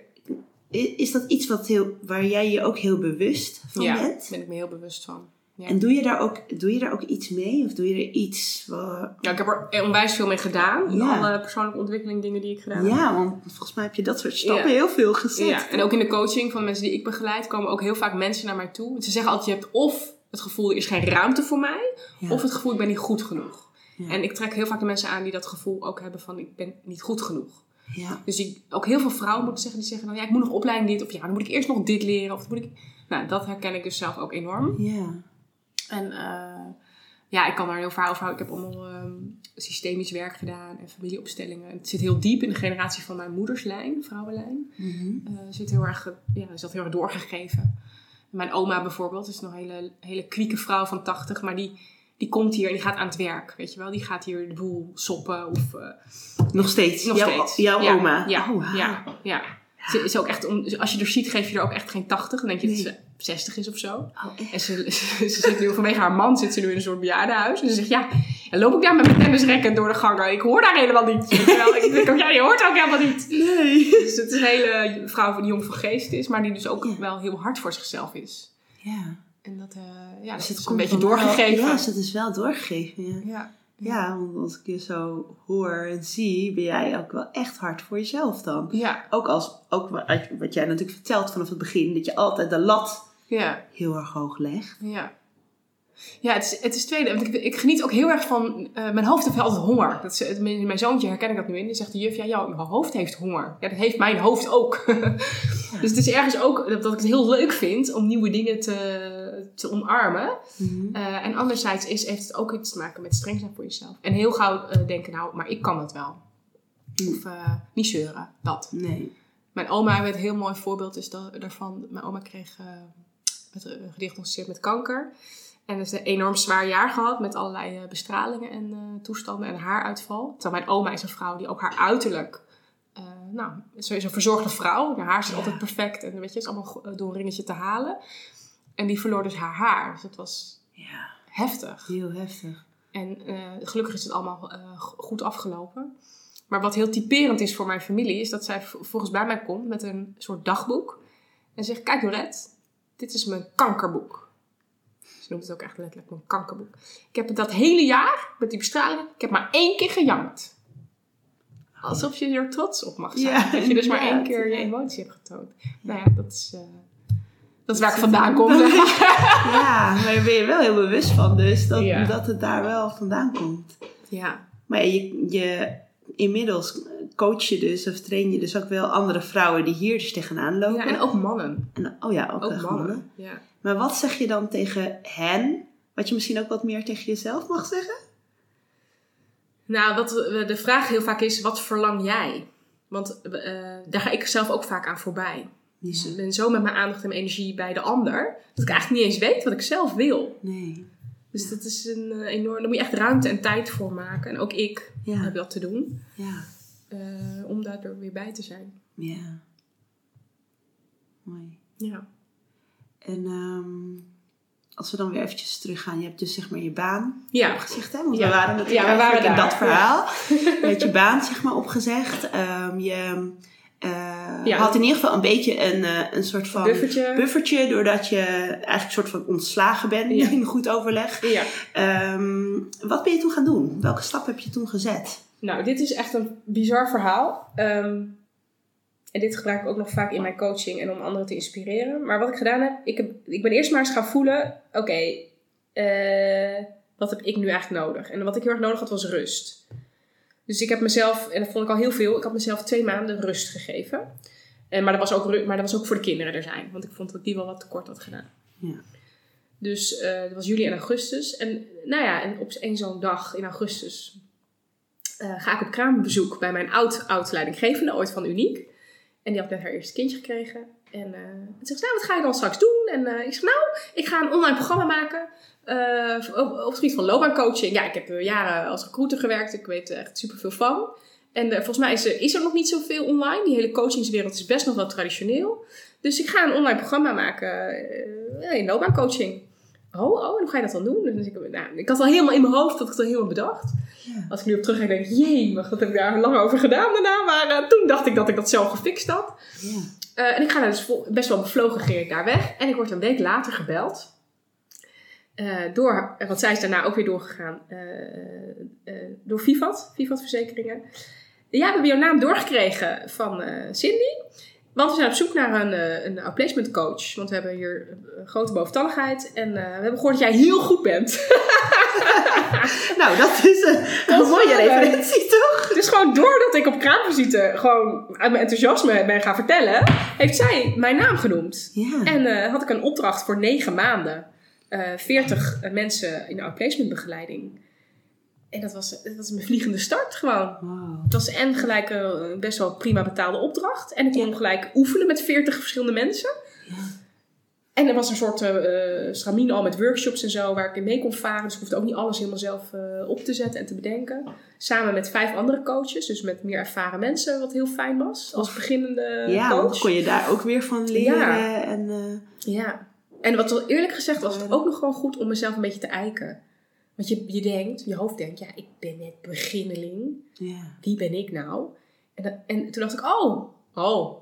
is dat iets wat heel, waar jij je ook heel bewust van ja, bent? daar ben ik me heel bewust van. Ja. En doe je, daar ook, doe je daar ook iets mee? Of doe je er iets... Ja, ik heb er onwijs veel mee gedaan. Ja. alle persoonlijke ontwikkeling dingen die ik gedaan heb. Ja, want volgens mij heb je dat soort stappen Ja. heel veel gezet. Ja, en ook in de coaching van de mensen die ik begeleid komen ook heel vaak mensen naar mij toe. Ze zeggen altijd, je hebt of het gevoel, er is geen ruimte voor mij. Ja. Of het gevoel, ik ben niet goed genoeg. Ja. En ik trek heel vaak de mensen aan die dat gevoel ook hebben van, ik ben niet goed genoeg. Ja. Dus ik, ook heel veel vrouwen moet ik zeggen, die zeggen dan, ja, ik moet nog opleiding dit. Of ja, dan moet ik eerst nog dit leren. Of moet ik... Nou, dat herken ik dus zelf ook enorm. Ja. En eh, ja, ik kan daar heel vaak over houden. Ik heb allemaal ehm, systemisch werk gedaan en familieopstellingen. Het zit heel diep in de generatie van mijn moederslijn, vrouwenlijn. Eh, zit heel erg, ja, is dat heel erg doorgegeven. Mijn oma bijvoorbeeld is nog een hele, hele kwieke vrouw van 80, maar die, die komt hier en die gaat aan het werk, weet je wel. Die gaat hier de boel soppen of... eh, Nog steeds. nog jouw, steeds. Jouw ja, oma. Ja, Oh, ja, ja. Ze is ook echt, om, als je er ziet, geef je er ook echt geen 80. Dan denk je dat ze 60 is of zo. Oh? En ze, ze, ze zit nu, vanwege haar man zit ze nu in een soort bejaardenhuis. En ze zegt, ja, en loop ik daar met mijn tennisrekken door de gangen. Ik hoor daar helemaal niet. Terwijl ik denk, ook, ja, je hoort ook helemaal niet. Nee. Dus het is een hele vrouw die jong van geest is, maar die dus ook wel heel hard voor zichzelf is. Ja. En dat, eh, ja, Dus dat het is een beetje wel- doorgegeven. Ja, dus het is wel doorgegeven. Ja. ja. ja, want als ik je zo hoor en zie, ben jij ook wel echt hard voor jezelf dan. Ja, Ook, als, ook wat wat jij natuurlijk vertelt vanaf het begin, dat je altijd de lat ja, heel erg hoog legt. ja. Ja, het is, het is tweede. Want ik, ik geniet ook heel erg van... eh, mijn hoofd heeft altijd honger. Dat is, het- mijn, mijn zoontje herken ik dat nu in. Die zegt de juf, ja, jouw hoofd heeft honger. Ja, dat heeft mijn hoofd ook. dus het is ergens ook dat, dat ik het heel leuk vind om nieuwe dingen te, te omarmen. Mhm. Eh, en anderzijds is, heeft het ook iets te maken met streng zijn voor jezelf. En heel gauw eh, denken, nou, maar ik kan dat wel. Of eh, niet zeuren, dat. Nee. Mijn oma, een heel mooi voorbeeld is da- daarvan. Mijn oma kreeg met, gediagnosticeerd met kanker. En dus een enorm zwaar jaar gehad met allerlei bestralingen en toestanden en haaruitval. Terwijl mijn oma is een vrouw die ook haar uiterlijk... nou, ze is een verzorgde vrouw. Haar haar zit altijd perfect en weet je, het is allemaal door een ringetje te halen. En die verloor dus haar haar. Dus het was Ja, heftig. heel heftig. En eh, gelukkig is het allemaal eh, go- goed afgelopen. Maar wat heel typerend is voor mijn familie, is dat zij volgens bij mij komt met een soort dagboek. En zegt, kijk Dorette, dit is mijn kankerboek. Ze noemt het ook echt letterlijk mijn kankerboek. Ik heb het dat hele jaar, met die bestraling, ik heb maar één keer gejammerd. Alsof je er trots op mag zijn. Ja, dat je dus maar één keer je emotie hebt getoond. Nou ja, dat is, eh, dat is waar ik vandaan kom. Ja, maar daar ben je wel heel bewust van dus. Dat, Ja. dat het daar wel vandaan komt. Ja, Maar je, je, inmiddels coach je dus of train je dus ook wel andere vrouwen die hier dus tegenaan lopen. ja, en ook mannen. En- oh ja, ook, mannen. mannen. Ja. Maar wat zeg je dan tegen hen? Wat je misschien ook wat meer tegen jezelf mag zeggen? Nou, wat de vraag heel vaak is, wat verlang jij? Want eh, daar ga ik zelf ook vaak aan voorbij. Dus ik ben zo met mijn aandacht en mijn energie bij de ander, dat ik eigenlijk niet eens weet wat ik zelf wil. Nee. Dus dat is een eh, enorm, daar moet je echt ruimte en tijd voor maken. En ook ik heb dat te doen, Ja. eh, om daar er weer bij te zijn. Ja. Mooi. Ja. En ehm, als we dan weer eventjes teruggaan. Je hebt dus zeg maar je baan Ja. opgezegd. Hè? Want Ja. we waren natuurlijk Ja, we waren in daar. dat verhaal. Je hebt je baan zeg maar opgezegd. Ehm, je Ja. had in ieder geval een beetje een, eh, een soort van Buffertje. buffertje. Doordat je eigenlijk een soort van ontslagen bent Ja. in goed overleg. Ja. Ehm, wat ben je toen gaan doen? Welke stap heb je toen gezet? Nou, dit is echt een bizar verhaal. Ehm, en dit gebruik ik ook nog vaak in mijn coaching en om anderen te inspireren. Maar wat ik gedaan heb, ik, heb, ik ben eerst maar eens gaan voelen: oké, eh, wat heb ik nu eigenlijk nodig? En wat ik heel erg nodig had was rust. Dus ik heb mezelf, en dat vond ik al heel veel, ik had mezelf twee maanden rust gegeven. En, maar, dat was ook, maar dat was ook voor de kinderen er zijn, want ik vond dat die wel wat tekort had gedaan. Ja. Dus eh, dat was juli en augustus. En nou ja, en op één zo'n dag in augustus eh, ga ik op kraambezoek bij mijn oud, oud leidinggevende, ooit van Uniek. En die had net haar eerste kindje gekregen. En toen zegt ze, nou, wat ga je dan straks doen? En eh, ik zeg, nou, ik ga een online programma maken eh, op, op het gebied van loopbaancoaching. Ja, ik heb jaren als recruiter gewerkt. Ik weet er echt superveel van. En volgens mij is er, is er nog niet zoveel online. Die hele coachingswereld is best nog wel traditioneel. Dus ik ga een online programma maken in loopbaancoaching. Oh, oh, en hoe ga je dat dan doen? Dus ik, nou, ik had al helemaal in mijn hoofd, dat ik het al helemaal bedacht. Ja. Als ik nu op terug denk ik, jee, wat heb ik daar lang over gedaan daarna. Maar toen dacht ik dat ik dat zelf gefixt had. Ja. Eh, en ik ga dus best wel bevlogen ging ik daar weg. En ik word een week later gebeld. eh, door, want zij is daarna ook weer doorgegaan eh, door Vivat, Vivat Verzekeringen. Ja, we hebben jouw naam doorgekregen van Cindy. Want we zijn op zoek naar een, eh, een outplacement coach. Want we hebben hier een grote boventalligheid. En eh, we hebben gehoord dat jij heel goed bent. Nou, dat is een, mooie referentie, toch? Dus gewoon doordat ik op kraamvisite gewoon uit mijn enthousiasme ben gaan vertellen, heeft zij mijn naam genoemd. Ja. En eh, had ik een opdracht voor negen maanden. eh 40 mensen in de outplacement begeleiding. En dat was, dat was mijn vliegende start gewoon. Wow. Het was en gelijk een best wel prima betaalde opdracht. En ik kon gelijk oefenen met 40 verschillende mensen. Ja. En er was een soort stramien al met workshops en zo waar ik in mee kon varen. Dus ik hoefde ook niet alles helemaal zelf eh, op te zetten en te bedenken. Samen met vijf andere coaches, dus met meer ervaren mensen, wat heel fijn was als beginnende Ja, coach. want kon je daar ook weer van leren. Ja. En, Ja. En wat eerlijk gezegd was het ook nog gewoon goed om mezelf een beetje te eiken. Want je, je denkt, je hoofd denkt, ja, ik ben net beginneling. ja. Wie ben ik nou? En, dat- en toen dacht ik, oh, oh.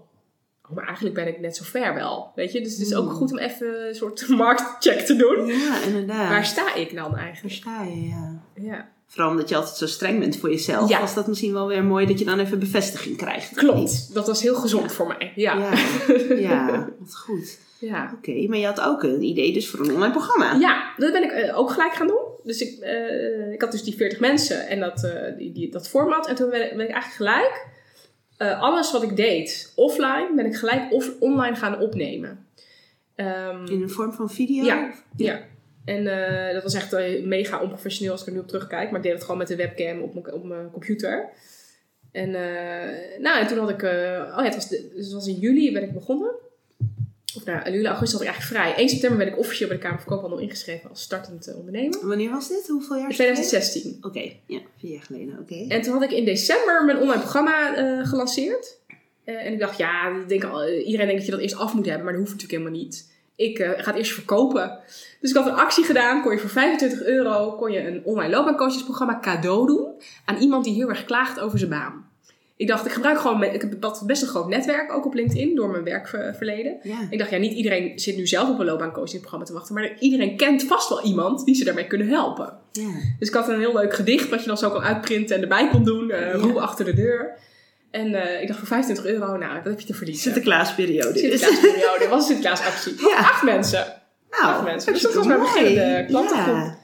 Oh, maar eigenlijk ben ik net zo ver wel. Weet je, dus het is ook Hmm. goed om even een soort marktcheck te doen. ja, inderdaad. Waar sta ik dan eigenlijk? Daar sta je, ja. Ja. Vooral omdat je altijd zo streng bent voor jezelf. Ja. Was dat misschien wel weer mooi dat je dan even bevestiging krijgt. Klopt, dat was heel gezond voor mij. Ja. Ja, ja wat goed. ja. Oké, maar je had ook een idee dus voor een online programma. Ja, dat ben ik eh, ook gelijk gaan doen. Dus ik, eh, ik had dus die 40 mensen en dat, eh, die, die, dat format. En toen ben ik, ben ik eigenlijk gelijk eh, alles wat ik deed offline, ben ik gelijk off, online gaan opnemen. Ehm, In een vorm van video? Ja, ja. En dat was echt mega onprofessioneel als ik er nu op terugkijk. Maar ik deed het gewoon met de webcam op mijn, op mijn computer. En, nou, en toen had ik... oh ja, het was, de, dus het was in juli ben ik begonnen. Of nou, juli, augustus had ik eigenlijk vrij. 1 september ben ik officieel bij de Kamer van Koophandel ingeschreven als startend eh, ondernemer. Wanneer was dit? Hoeveel jaar? In geleden? 2016. Oké, ja, vier jaar geleden. Oké. En toen had ik in december mijn online programma eh, gelanceerd. Eh, en ik dacht, ja, denk, al- iedereen denkt dat je dat eerst af moet hebben, maar dat hoeft natuurlijk helemaal niet. Ik ga het eerst verkopen. Dus ik had een actie gedaan, kon je voor 25 euro kon je een online loopbaancoachesprogramma cadeau doen aan iemand die heel erg klaagt over zijn baan. Ik dacht, ik gebruik gewoon, ik heb best een groot netwerk, ook op LinkedIn, door mijn werkverleden. Ja. Ik dacht, ja, niet iedereen zit nu zelf op een loopbaancoachingprogramma te wachten, maar iedereen kent vast wel iemand die ze daarmee kunnen helpen. ja. Dus ik had een heel leuk gedicht wat je dan zo kan uitprinten en erbij kon doen. eh Ja. Roe achter de deur. En eh, ik dacht voor 25 euro, nou, dat heb je te verliezen. Sinterklaasperiode. Sinterklaasperiode. Was een Sinterklaasactie. Ja. Acht mensen. Nou, Acht mensen. Dus dat was mijn beginnende klantengroep.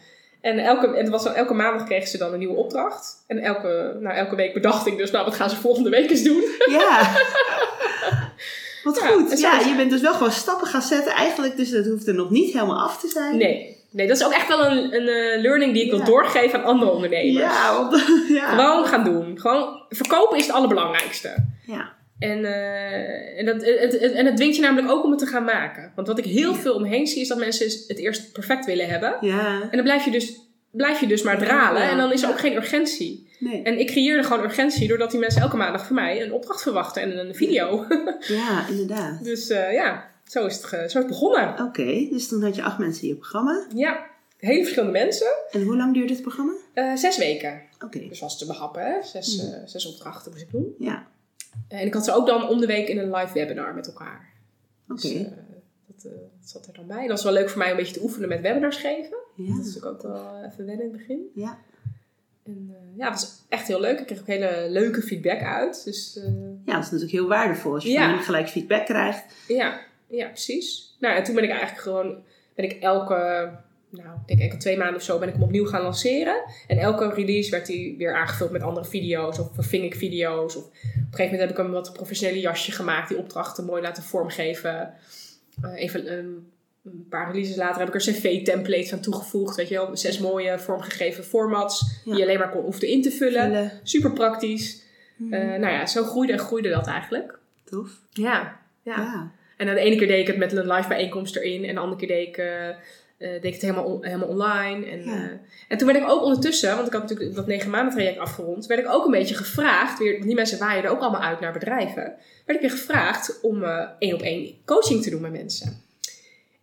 En, elke, en het was, dan- elke maandag kregen ze dan een nieuwe opdracht. En elke, nou, elke week bedacht ik dus, nou, wat gaan ze volgende week eens doen? Ja. Wat Ja, goed. Ja, je bent dus wel gewoon stappen gaan zetten. Eigenlijk, dus dat hoeft er nog niet helemaal af te zijn. Nee. Nee, dat is ook echt wel een, een eh, learning die ik Ja. wil doorgeven aan andere ondernemers. Ja, want, ja. Gewoon gaan doen. Gewoon, verkopen is het allerbelangrijkste. ja. En, eh, en, dat, het, het- en het dwingt je namelijk ook om het te gaan maken. Want wat ik heel veel omheen zie, is dat mensen het eerst perfect willen hebben. Ja. En dan blijf je dus, blijf je dus maar dralen. Ja. En dan is er ook geen urgentie. Nee. En ik creëerde gewoon urgentie doordat die mensen elke maandag van mij een opdracht verwachten en een video. Ja, inderdaad. dus eh, ja, zo is, het zo is het begonnen. Oké, dus toen had je acht mensen in je programma. Ja, hele verschillende mensen. En hoe lang duurde het programma? Eh, zes weken. Oké. Dus was te behappen, hè? Zes, eh, zes opdrachten moest ik doen. Ja, en ik had ze ook dan om de week in een live webinar met elkaar. oké. Dus, eh, dat, eh, dat zat er dan bij. Dat was wel leuk voor mij om een beetje te oefenen met webinars geven. ja. Dat is natuurlijk ook wel even wennen in het begin. Ja. En eh, ja, dat was echt heel leuk. Ik kreeg ook hele leuke feedback uit. Dus eh, ja, dat is natuurlijk heel waardevol als je Ja. gelijk feedback krijgt. ja, ja, precies. Nou, en toen ben ik eigenlijk gewoon, ben ik elke, nou, ik denk elke twee maanden of zo, ben ik hem opnieuw gaan lanceren. En elke release werd hij weer aangevuld met andere video's of verving ik video's. Of op een gegeven moment heb ik een wat professionele jasje gemaakt, die opdrachten mooi laten vormgeven. Eh, even een, een paar releases later heb ik er cv-templates aan toegevoegd. Weet je wel, zes mooie vormgegeven formats die je alleen maar kon, hoefde in te vullen. Vullen. Super praktisch. Mhm. Eh, nou ja, zo groeide en groeide dat eigenlijk. Tof. Ja, ja. Ja. En dan de ene keer deed ik het met een live bijeenkomst erin. En de andere keer deed ik, eh, eh, deed ik het helemaal, on- helemaal online. En, Ja. eh, en toen werd ik ook ondertussen, want ik had natuurlijk dat negen maanden traject afgerond, werd ik ook een beetje gevraagd, weer, want die mensen waaien er ook allemaal uit naar bedrijven, werd ik weer gevraagd om eh, één op één coaching te doen met mensen.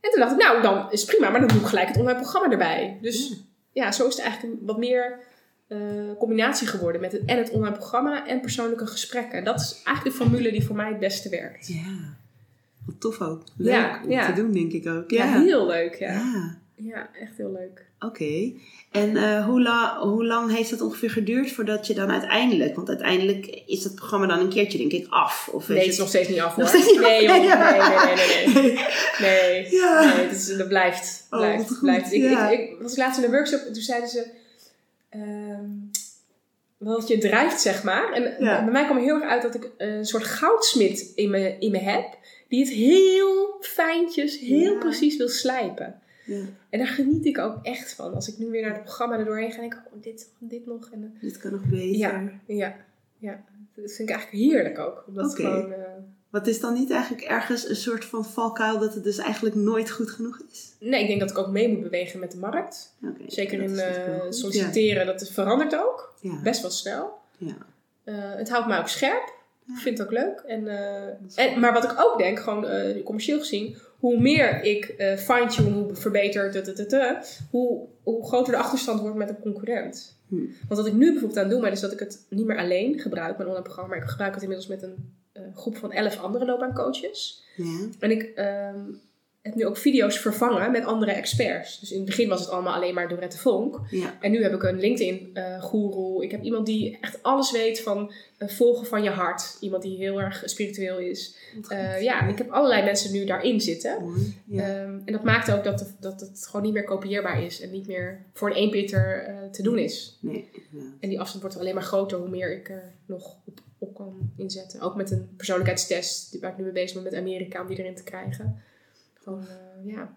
En toen dacht ik, nou, dan is het prima, maar dan doe ik gelijk het online programma erbij. Dus Ja. ja, zo is het eigenlijk een wat meer combinatie geworden met het, en het online programma en persoonlijke gesprekken. En dat is eigenlijk de formule die voor mij het beste werkt. Ja. Wat tof ook. Leuk Ja, om ja. te doen, denk ik ook. Ja, Ja. heel leuk. Ja, Ja. ja echt heel leuk. Oké. En eh, hoe, la- hoe lang heeft het ongeveer geduurd voordat je dan uiteindelijk... Want uiteindelijk is dat programma dan een keertje, denk ik, af. Of Nee, het is nog steeds niet af hoor. Nog af? nee, joh, nee, nee, nee, nee, nee. Nee, het is, dat blijft. Oh, blijft, goed, blijft. Ik, ik, ik was laatst in een workshop en toen zeiden ze... ehm wat je drijft, zeg maar. En Ja. bij mij kwam er heel erg uit dat ik een soort goudsmit in me, in me heb. Die het heel fijntjes, heel Ja. precies wil slijpen. Ja, En daar geniet ik ook echt van. Als ik nu weer naar het programma er doorheen ga, denk ik, oh, dit, dit nog. En, eh, dit kan nog beter. ja, ja, ja. Dat vind ik eigenlijk heerlijk ook. Omdat het gewoon... eh, Wat is dan niet eigenlijk ergens een soort van valkuil dat het dus eigenlijk nooit goed genoeg is? Nee, ik denk dat ik ook mee moet bewegen met de markt. Zeker in eh, solliciteren, dat verandert ook. Ja. Ja. Best wel snel. Ja. Eh, het houdt mij ook scherp. Ja. Ik vind het ook leuk. En, eh, en, maar wat ik ook denk, gewoon commercieel gezien, hoe meer ik fine-tune, hoe verbeter, hoe, hoe groter de achterstand wordt met een concurrent. Hm. Want wat ik nu bijvoorbeeld aan doen ben, is dat ik het niet meer alleen gebruik, mijn online programma, maar ik gebruik het inmiddels met een groep van elf andere loopbaancoaches. Ja. En ik, ehm, heb nu ook video's vervangen met andere experts. Dus in het begin was het allemaal alleen maar Dorette Vonk. Ja. En nu heb ik een LinkedIn-goeroe. ik heb iemand die echt alles weet van eh, volgen van je hart. Iemand die heel erg spiritueel is. Eh, ja, ik heb allerlei mensen nu daarin zitten. Ja. Ehm, en dat maakt ook dat, het- dat het gewoon niet meer kopieerbaar is. En niet meer voor een eenpitter eh te doen is. nee. En die afstand wordt alleen maar groter hoe meer ik er nog op, op kan inzetten. Ook met een persoonlijkheidstest waar ik nu mee bezig ben met Amerika om die erin te krijgen. Gewoon, eh, ja.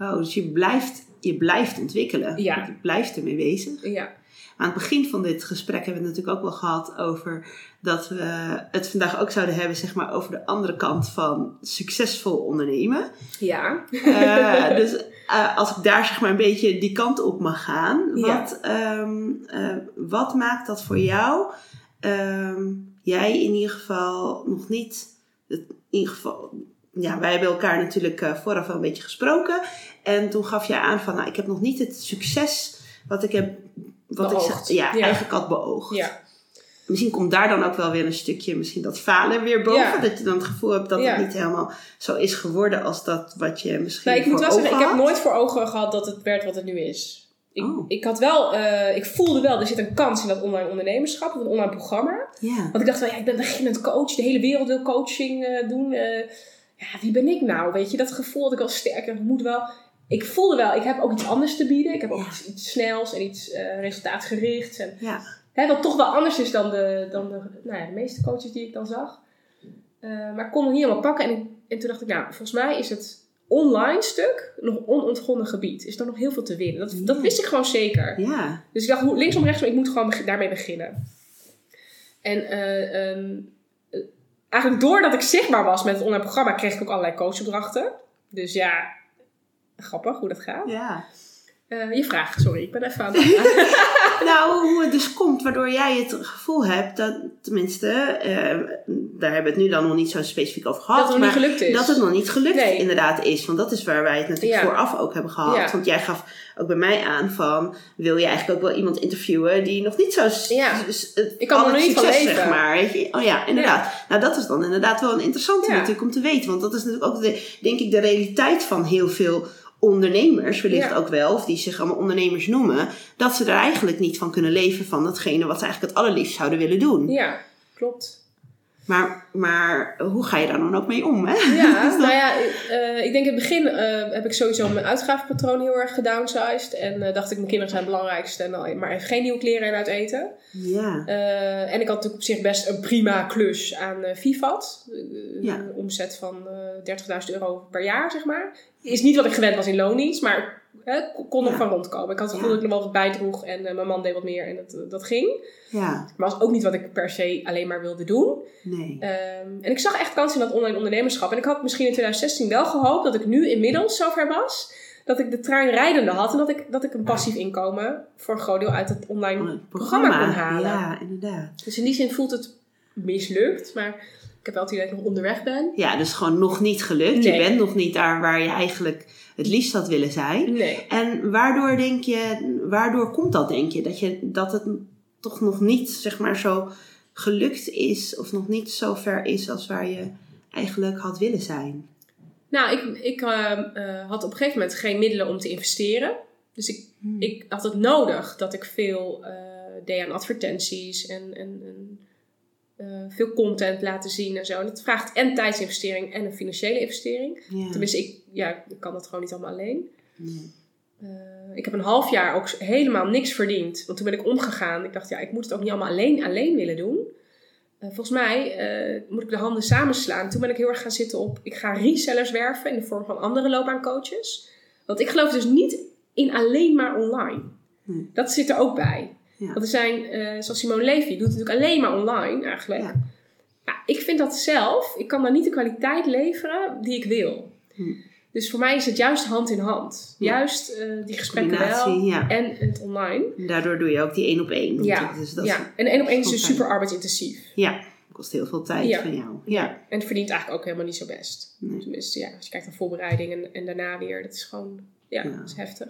Oh, dus je blijft, je blijft ontwikkelen. Ja. Je blijft ermee bezig. ja. Aan het begin van dit gesprek hebben we het natuurlijk ook wel gehad over dat we het vandaag ook zouden hebben, zeg maar, over de andere kant van succesvol ondernemen. Ja. Eh, dus eh, als ik daar zeg maar een beetje die kant op mag gaan, Ja. wat, ehm, eh, wat maakt dat voor jou? Ehm, jij in ieder geval nog niet, in ieder geval, ja, wij hebben elkaar natuurlijk eh, vooraf wel een beetje gesproken. En toen gaf je aan van, nou, ik heb nog niet het succes wat ik heb, wat Beoogd. ik ja, Ja. eigenlijk had beoogd. Ja. Misschien komt daar dan ook wel weer een stukje, misschien dat falen weer boven. Ja. Dat je dan het gevoel hebt dat het niet helemaal zo is geworden als dat wat je misschien Nou, ik moet wel zeggen, ik heb nooit voor ogen gehad dat het werd wat het nu is. Ik, Oh. ik had wel, eh, ik voelde wel, er zit een kans in dat online ondernemerschap, of een online programma. Want ik dacht wel, ja, ik ben beginnend coach, de hele wereld wil coaching eh, doen. eh, ja, wie ben ik nou? Weet je, dat gevoel had ik al sterk. Ik moet wel, ik voelde wel, ik heb ook iets anders te bieden. Ik heb ook Ja. iets, iets snels en iets resultaatgerichts. En, Ja. hè, wat toch wel anders is dan de, dan de, nou ja, de meeste coaches die ik dan zag. Maar ik kon het niet helemaal pakken. En, en toen dacht ik, nou, volgens mij is het online stuk nog onontgonnen gebied. Is er nog heel veel te winnen. Dat, dat wist ik gewoon zeker. Ja. Dus ik dacht, hoe- linksom, rechtsom, ik moet gewoon daarmee beginnen. En eh, ehm, eh, eigenlijk doordat ik zichtbaar was met het online programma, kreeg ik ook allerlei coachopdrachten. Dus ja, grappig hoe dat gaat. ja. Eh, je vraag, sorry, ik ben even aan het Nou, hoe het dus komt waardoor jij het gevoel hebt dat, tenminste, eh, daar hebben we het nu dan nog niet zo specifiek over gehad. dat het nog niet maar gelukt is. dat het nog niet gelukt Nee. inderdaad is. Want dat is waar wij het natuurlijk Ja. vooraf ook hebben gehad. Ja. Want jij gaf ook bij mij aan van, wil je eigenlijk ook wel iemand interviewen die nog niet zo... Ja. Ik kan al er het nog niet van succes, leven. Zeg maar? Oh ja, inderdaad. Nou, dat is dan inderdaad wel een interessante natuurlijk om te weten. Want dat is natuurlijk ook, de, denk ik, de realiteit van heel veel ondernemers, wellicht Ja. ook wel, of die zich allemaal ondernemers noemen, dat ze er eigenlijk niet van kunnen leven van datgene wat ze eigenlijk het allerliefst zouden willen doen. Ja, klopt. Maar, maar hoe ga je daar dan ook mee om, hè? Ja, nou ja, eh, ik denk in het begin eh, heb ik sowieso mijn uitgavenpatroon heel erg gedownsized. En eh, dacht ik, mijn kinderen zijn het belangrijkste. En dan maar even geen nieuwe kleren en uit eten. Ja. En ik had natuurlijk op zich best een prima klus aan Vivat. Ja. Een omzet van eh 30.000 euro per jaar, zeg maar. Is niet wat ik gewend was in loondienst, maar hè, kon Ja. van rondkomen. Ik had het gevoel dat ik nog wel wat bijdroeg en eh, mijn man deed wat meer en dat, dat ging. Ja, Maar was ook niet wat ik per se alleen maar wilde doen. nee. Ehm, en ik zag echt kansen in dat online ondernemerschap. En ik had misschien in 2016 wel gehoopt dat ik nu inmiddels zover was. Dat ik de trein rijdende had. En dat ik, dat ik een passief inkomen voor een groot deel uit het online programma kon halen. Ja, inderdaad. Dus in die zin voelt het mislukt. Maar ik heb wel het idee dat ik nog onderweg ben. Ja, dus gewoon nog niet gelukt. Nee. Je bent nog niet daar waar je eigenlijk het liefst had willen zijn. Nee. En waardoor denk je, waardoor komt dat denk je? Dat, je, dat het toch nog niet, zeg maar, zo gelukt is of nog niet zo ver is als waar je eigenlijk had willen zijn? Nou, ik, ik ehm, eh, had op een gegeven moment geen middelen om te investeren. Dus ik, Hmm. ik had het nodig dat ik veel eh, deed aan advertenties en, en, en eh, veel content laten zien en zo. En dat vraagt en tijdsinvestering en een financiële investering. Ja. Tenminste, ik, ja, ik kan dat gewoon niet allemaal alleen. Nee. Eh, ik heb een half jaar ook helemaal niks verdiend. Want toen ben ik omgegaan. Ik dacht, ja, ik moet het ook niet allemaal alleen, alleen willen doen. Eh, volgens mij moet ik de handen samenslaan. Toen ben ik heel erg gaan zitten op... Ik ga resellers werven in de vorm van andere loopbaancoaches. Want ik geloof dus niet in alleen maar online. Nee. Dat zit er ook bij. Ja. Want er zijn, eh, zoals Simone Levy, doet het natuurlijk alleen maar online eigenlijk. Ja. Ja, ik vind dat zelf, ik kan dan niet de kwaliteit leveren die ik wil. Hm. Dus voor mij is het juist hand in hand. Ja. Juist eh, die gesprekken wel ja. en het online. Daardoor doe je ook die één op één. Ja, Dus dat ja. en één op één is dus super arbeidsintensief. ja, kost heel veel tijd Ja. van jou. Ja. En het verdient eigenlijk ook helemaal niet zo best. Nee. Tenminste, ja, als je kijkt naar voorbereiding en, en daarna weer, dat is gewoon, ja, Ja. dat is heftig.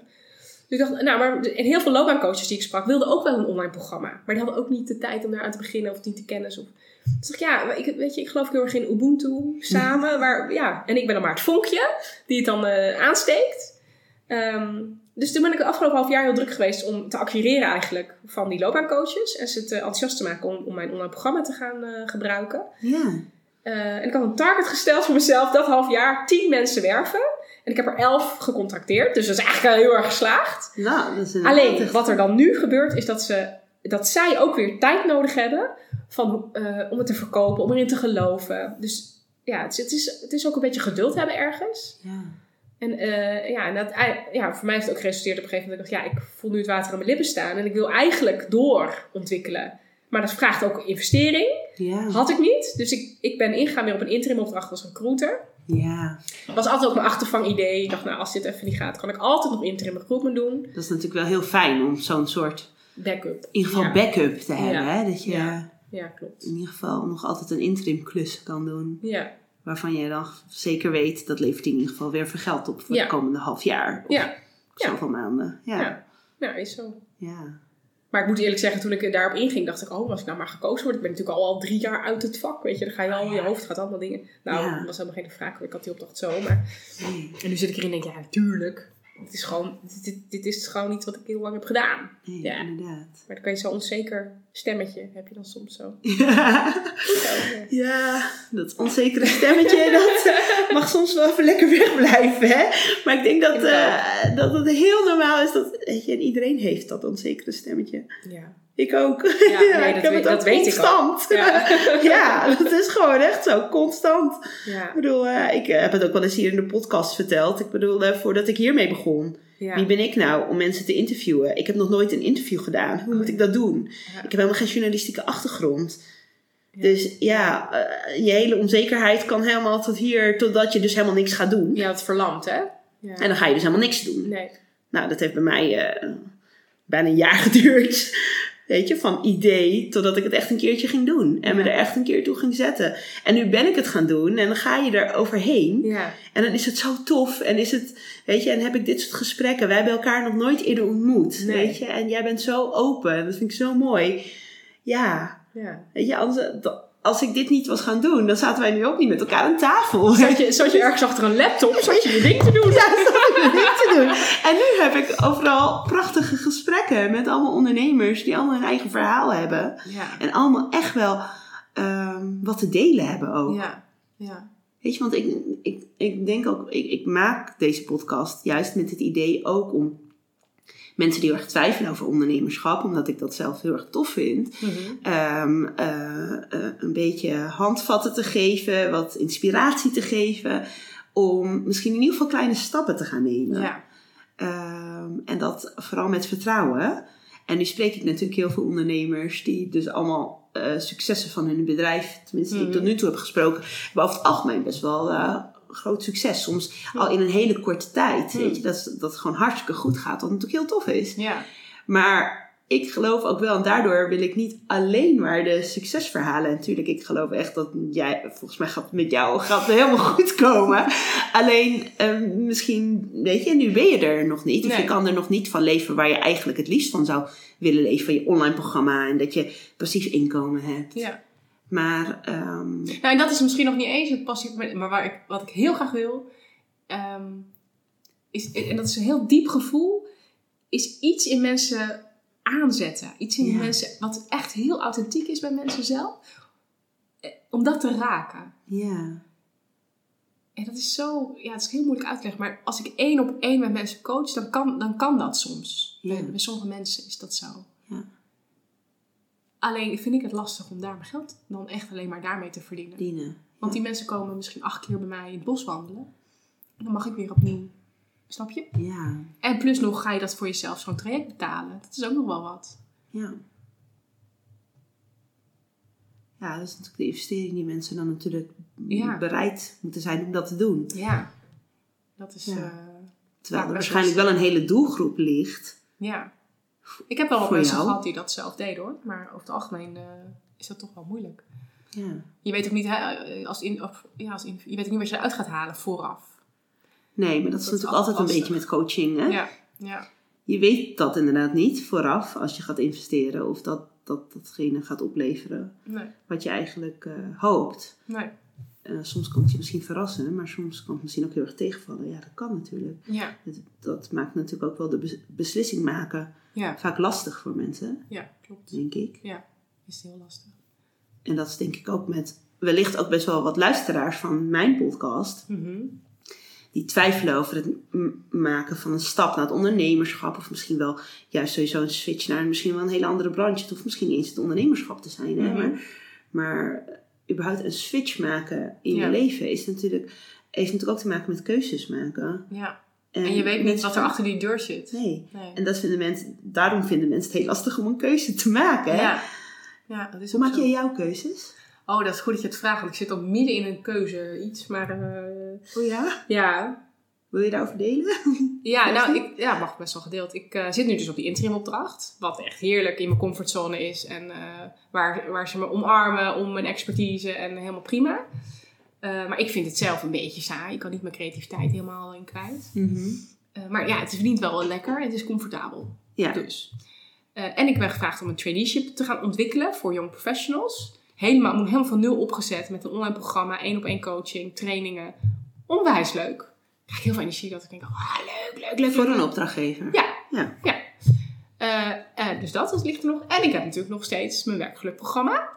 Dus ik dacht, nou, maar en heel veel loopbaancoaches die ik sprak, wilden ook wel een online programma. Maar die hadden ook niet de tijd om daar aan te beginnen of niet te kennis. Of... Dus ik ja, ik, weet je, ik geloof heel erg in Ubuntu samen. Waar, ja, en ik ben dan maar het vonkje die het dan eh, aansteekt. Ehm, dus toen ben ik het afgelopen half jaar heel druk geweest om te acquireren eigenlijk van die loopbaancoaches. En ze te enthousiast te maken om, om mijn online programma te gaan eh, gebruiken. Ja. Eh, en ik had een target gesteld voor mezelf dat half jaar 10 mensen werven. En ik heb er 11 gecontacteerd. Dus dat is eigenlijk heel erg geslaagd. Nou, dat is Alleen wat er dan nu gebeurt is dat, ze, dat zij ook weer tijd nodig hebben van, eh, om het te verkopen, om erin te geloven. Dus ja, het is, het, is, het is ook een beetje geduld hebben ergens. Ja. En eh, ja, en dat, ja, voor mij heeft het ook geresulteerd op een gegeven moment dat ik dacht, ja, ik voel nu het water aan mijn lippen staan en ik wil eigenlijk doorontwikkelen. Maar dat vraagt ook investering. Ja. Had ik niet. Dus ik, ik ben ingegaan weer op een interim opdracht als recruiter. Ja, Dat was altijd ook mijn achtervangidee. Ik dacht, nou, als dit even niet gaat, kan ik altijd nog interim recruitment doen. dat is natuurlijk wel heel fijn om zo'n soort, Backup. in ieder geval Ja. backup te hebben. Ja. Hè? Dat je Ja. Ja, klopt. in ieder geval nog altijd een interim klus kan doen. Ja, Waarvan je dan zeker weet, dat levert in ieder geval weer veel geld op voor Ja. het komende half jaar. Of ja, ja. zoveel maanden. Ja. Ja. ja, is zo. ja. Maar ik moet eerlijk zeggen, toen ik daarop inging, dacht ik, oh, als ik nou maar gekozen word. Ik ben natuurlijk al, al drie jaar uit het vak, weet je. Dan ga je al, je hoofd gaat allemaal dingen. Nou, Ja. dat was helemaal geen vraag, ik had die opdracht zo. Maar... En nu zit ik erin en denk, ja, natuurlijk. Dit is gewoon, dit, dit, is gewoon iets wat ik heel lang heb gedaan. nee Ja. inderdaad. Maar dan kan je zo'n onzeker stemmetje, heb je dan soms zo. Ja. Zo, ja. dat onzekere stemmetje, dat mag soms wel even lekker wegblijven. Hè? Maar ik denk dat, eh, dat het heel normaal is dat weet je, en iedereen heeft dat onzekere stemmetje. ja. Ik ook. Ja, nee, ik dat heb weet- het dat ook weet ik ook. constant. Ja. ja, dat is gewoon echt zo, constant. Ja. Ik bedoel, eh, ik heb het ook wel eens hier in de podcast verteld. Ik bedoel, eh, voordat ik hiermee begon. Ja. Wie ben ik nou om mensen te interviewen? Ik heb nog nooit een interview gedaan. Hoe moet ik dat doen? Ik heb helemaal geen journalistieke achtergrond. Dus ja, eh, je hele onzekerheid kan helemaal tot hier, totdat je dus helemaal niks gaat doen. Ja, het verlamt, hè? Ja. En dan ga je dus helemaal niks doen. Nee. Nou, dat heeft bij mij eh, bijna een jaar geduurd. Weet je, van idee totdat ik het echt een keertje ging doen. En me er echt een keer toe ging zetten. En nu ben ik het gaan doen en dan ga je er overheen. Ja. En dan is het zo tof. En is het, weet je, en heb ik dit soort gesprekken. Wij hebben elkaar nog nooit eerder ontmoet. Nee. Weet je, en jij bent zo open. Dat vind ik zo mooi. Ja, ja. weet je, anders, als ik dit niet was gaan doen, dan zaten wij nu ook niet met elkaar aan tafel. Zat je, zat je ergens achter een laptop, zat je je ding te doen? Ja, had ik niet te doen. En nu heb ik overal prachtige gesprekken met allemaal ondernemers die allemaal hun eigen verhaal hebben. Ja. En allemaal echt wel ehm, wat te delen hebben ook. Ja. Ja. Weet je, want ik, ik, ik denk ook, ik, ik maak deze podcast juist met het idee ook om mensen die heel erg twijfelen over ondernemerschap, omdat ik dat zelf heel erg tof vind, Mhm. ehm, eh, eh, een beetje handvatten te geven, wat inspiratie te geven, om misschien in ieder geval kleine stappen te gaan nemen. Ja. Ehm, en dat vooral met vertrouwen. En nu spreek ik natuurlijk heel veel ondernemers die dus allemaal eh, successen van hun bedrijf, tenminste die ik tot nu toe heb gesproken, hebben over het algemeen best wel eh, groot succes. Soms al in een hele korte tijd. Weet je, dat, dat het gewoon hartstikke goed gaat, wat natuurlijk heel tof is. Ja. Maar ik geloof ook wel, en daardoor wil ik niet alleen maar de succesverhalen. Natuurlijk, ik geloof echt dat jij, volgens mij gaat het met jou gaat het helemaal goed komen. Alleen, ehm, misschien, weet je, nu ben je er nog niet. Of Nee. je kan er nog niet van leven waar je eigenlijk het liefst van zou willen leven. Van je online programma en dat je passief inkomen hebt. Ja. Maar, ehm, Nou, en dat is misschien nog niet eens het passief, maar waar ik, wat ik heel graag wil, ehm, is, en dat is een heel diep gevoel, is iets in mensen aanzetten. Iets in Ja. mensen, wat echt heel authentiek is bij mensen zelf, eh, om dat te raken. ja, En dat is zo, ja, het is heel moeilijk uit te leggen, maar als ik één op één met mensen coach, dan kan, dan kan dat soms. Ja. Bij, bij sommige mensen is dat zo. Alleen vind ik het lastig om daar mijn geld dan echt alleen maar daarmee te verdienen. dienen. Want die mensen komen misschien acht keer bij mij in het bos wandelen. En dan mag ik weer opnieuw. Snap je? Ja, En plus nog ga je dat voor jezelf zo'n traject betalen. Dat is ook nog wel wat. ja. Ja, dat is natuurlijk de investering die mensen dan natuurlijk Ja. bereid moeten zijn om dat te doen. Ja. Dat is... Ja. Ja. Terwijl er waarschijnlijk wel een hele doelgroep ligt. ja. Ik heb wel mensen gehad die dat zelf deden hoor. Maar over het algemeen eh, is dat toch wel moeilijk. Ja. Je weet ook niet, hè, als in, of, ja, als in, je weet ook niet wat je eruit gaat halen vooraf. Nee, maar dat is Dat is natuurlijk altijd een beetje met coaching. Hè? Ja. Ja. je weet dat inderdaad niet vooraf als je gaat investeren of dat, dat datgene gaat opleveren Nee, wat je eigenlijk eh, hoopt. nee. Eh, soms kan het je misschien verrassen, maar soms kan het misschien ook heel erg tegenvallen. Ja, dat kan natuurlijk. Ja, Dat, dat maakt natuurlijk ook wel de bes- beslissing maken ja, vaak lastig voor mensen, ja, klopt. denk ik. Ja, is heel lastig. En dat is denk ik ook met wellicht ook best wel wat luisteraars van mijn podcast. Mhm. Die twijfelen over het maken van een stap naar het ondernemerschap. Of misschien wel juist sowieso een switch naar misschien wel een hele andere branche. Het hoeft misschien niet eens het ondernemerschap te zijn. Hè? Mhm. Maar, maar überhaupt een switch maken in Ja. je leven is natuurlijk, heeft natuurlijk ook te maken met keuzes maken. Ja, en je weet niet wat er achter die deur zit. Nee. Nee. En dat vinden mensen, daarom vinden mensen het heel lastig om een keuze te maken. Hè? Ja. ja, dat is Hoe maak jij jouw keuzes? Oh, dat is goed dat je het vraagt, want ik zit ook midden in een keuze iets. Maar eh, Oh ja? ja, Wil je daarover delen? Ja, nou, ik ja, mag best wel gedeeld. Ik eh, zit nu dus op die interimopdracht. Wat echt heerlijk in mijn comfortzone is. En eh, waar, waar ze me omarmen om mijn expertise en helemaal prima. Eh, maar ik vind het zelf een beetje saai. Ik kan niet mijn creativiteit helemaal in kwijt. Eh, maar ja, het verdient wel lekker het is comfortabel. Ja. Dus. En ik ben gevraagd om een traineeship te gaan ontwikkelen voor young professionals. Helemaal, helemaal van nul opgezet met een online programma, één op één coaching, trainingen. Onwijs leuk. Ik krijg heel veel energie dat ik denk, oh, leuk, leuk, leuk. Voor leuk. een opdrachtgever. Ja. Ja. ja. Eh, eh, dus dat, dat ligt er nog. En ik heb natuurlijk nog steeds mijn werkgelukprogramma.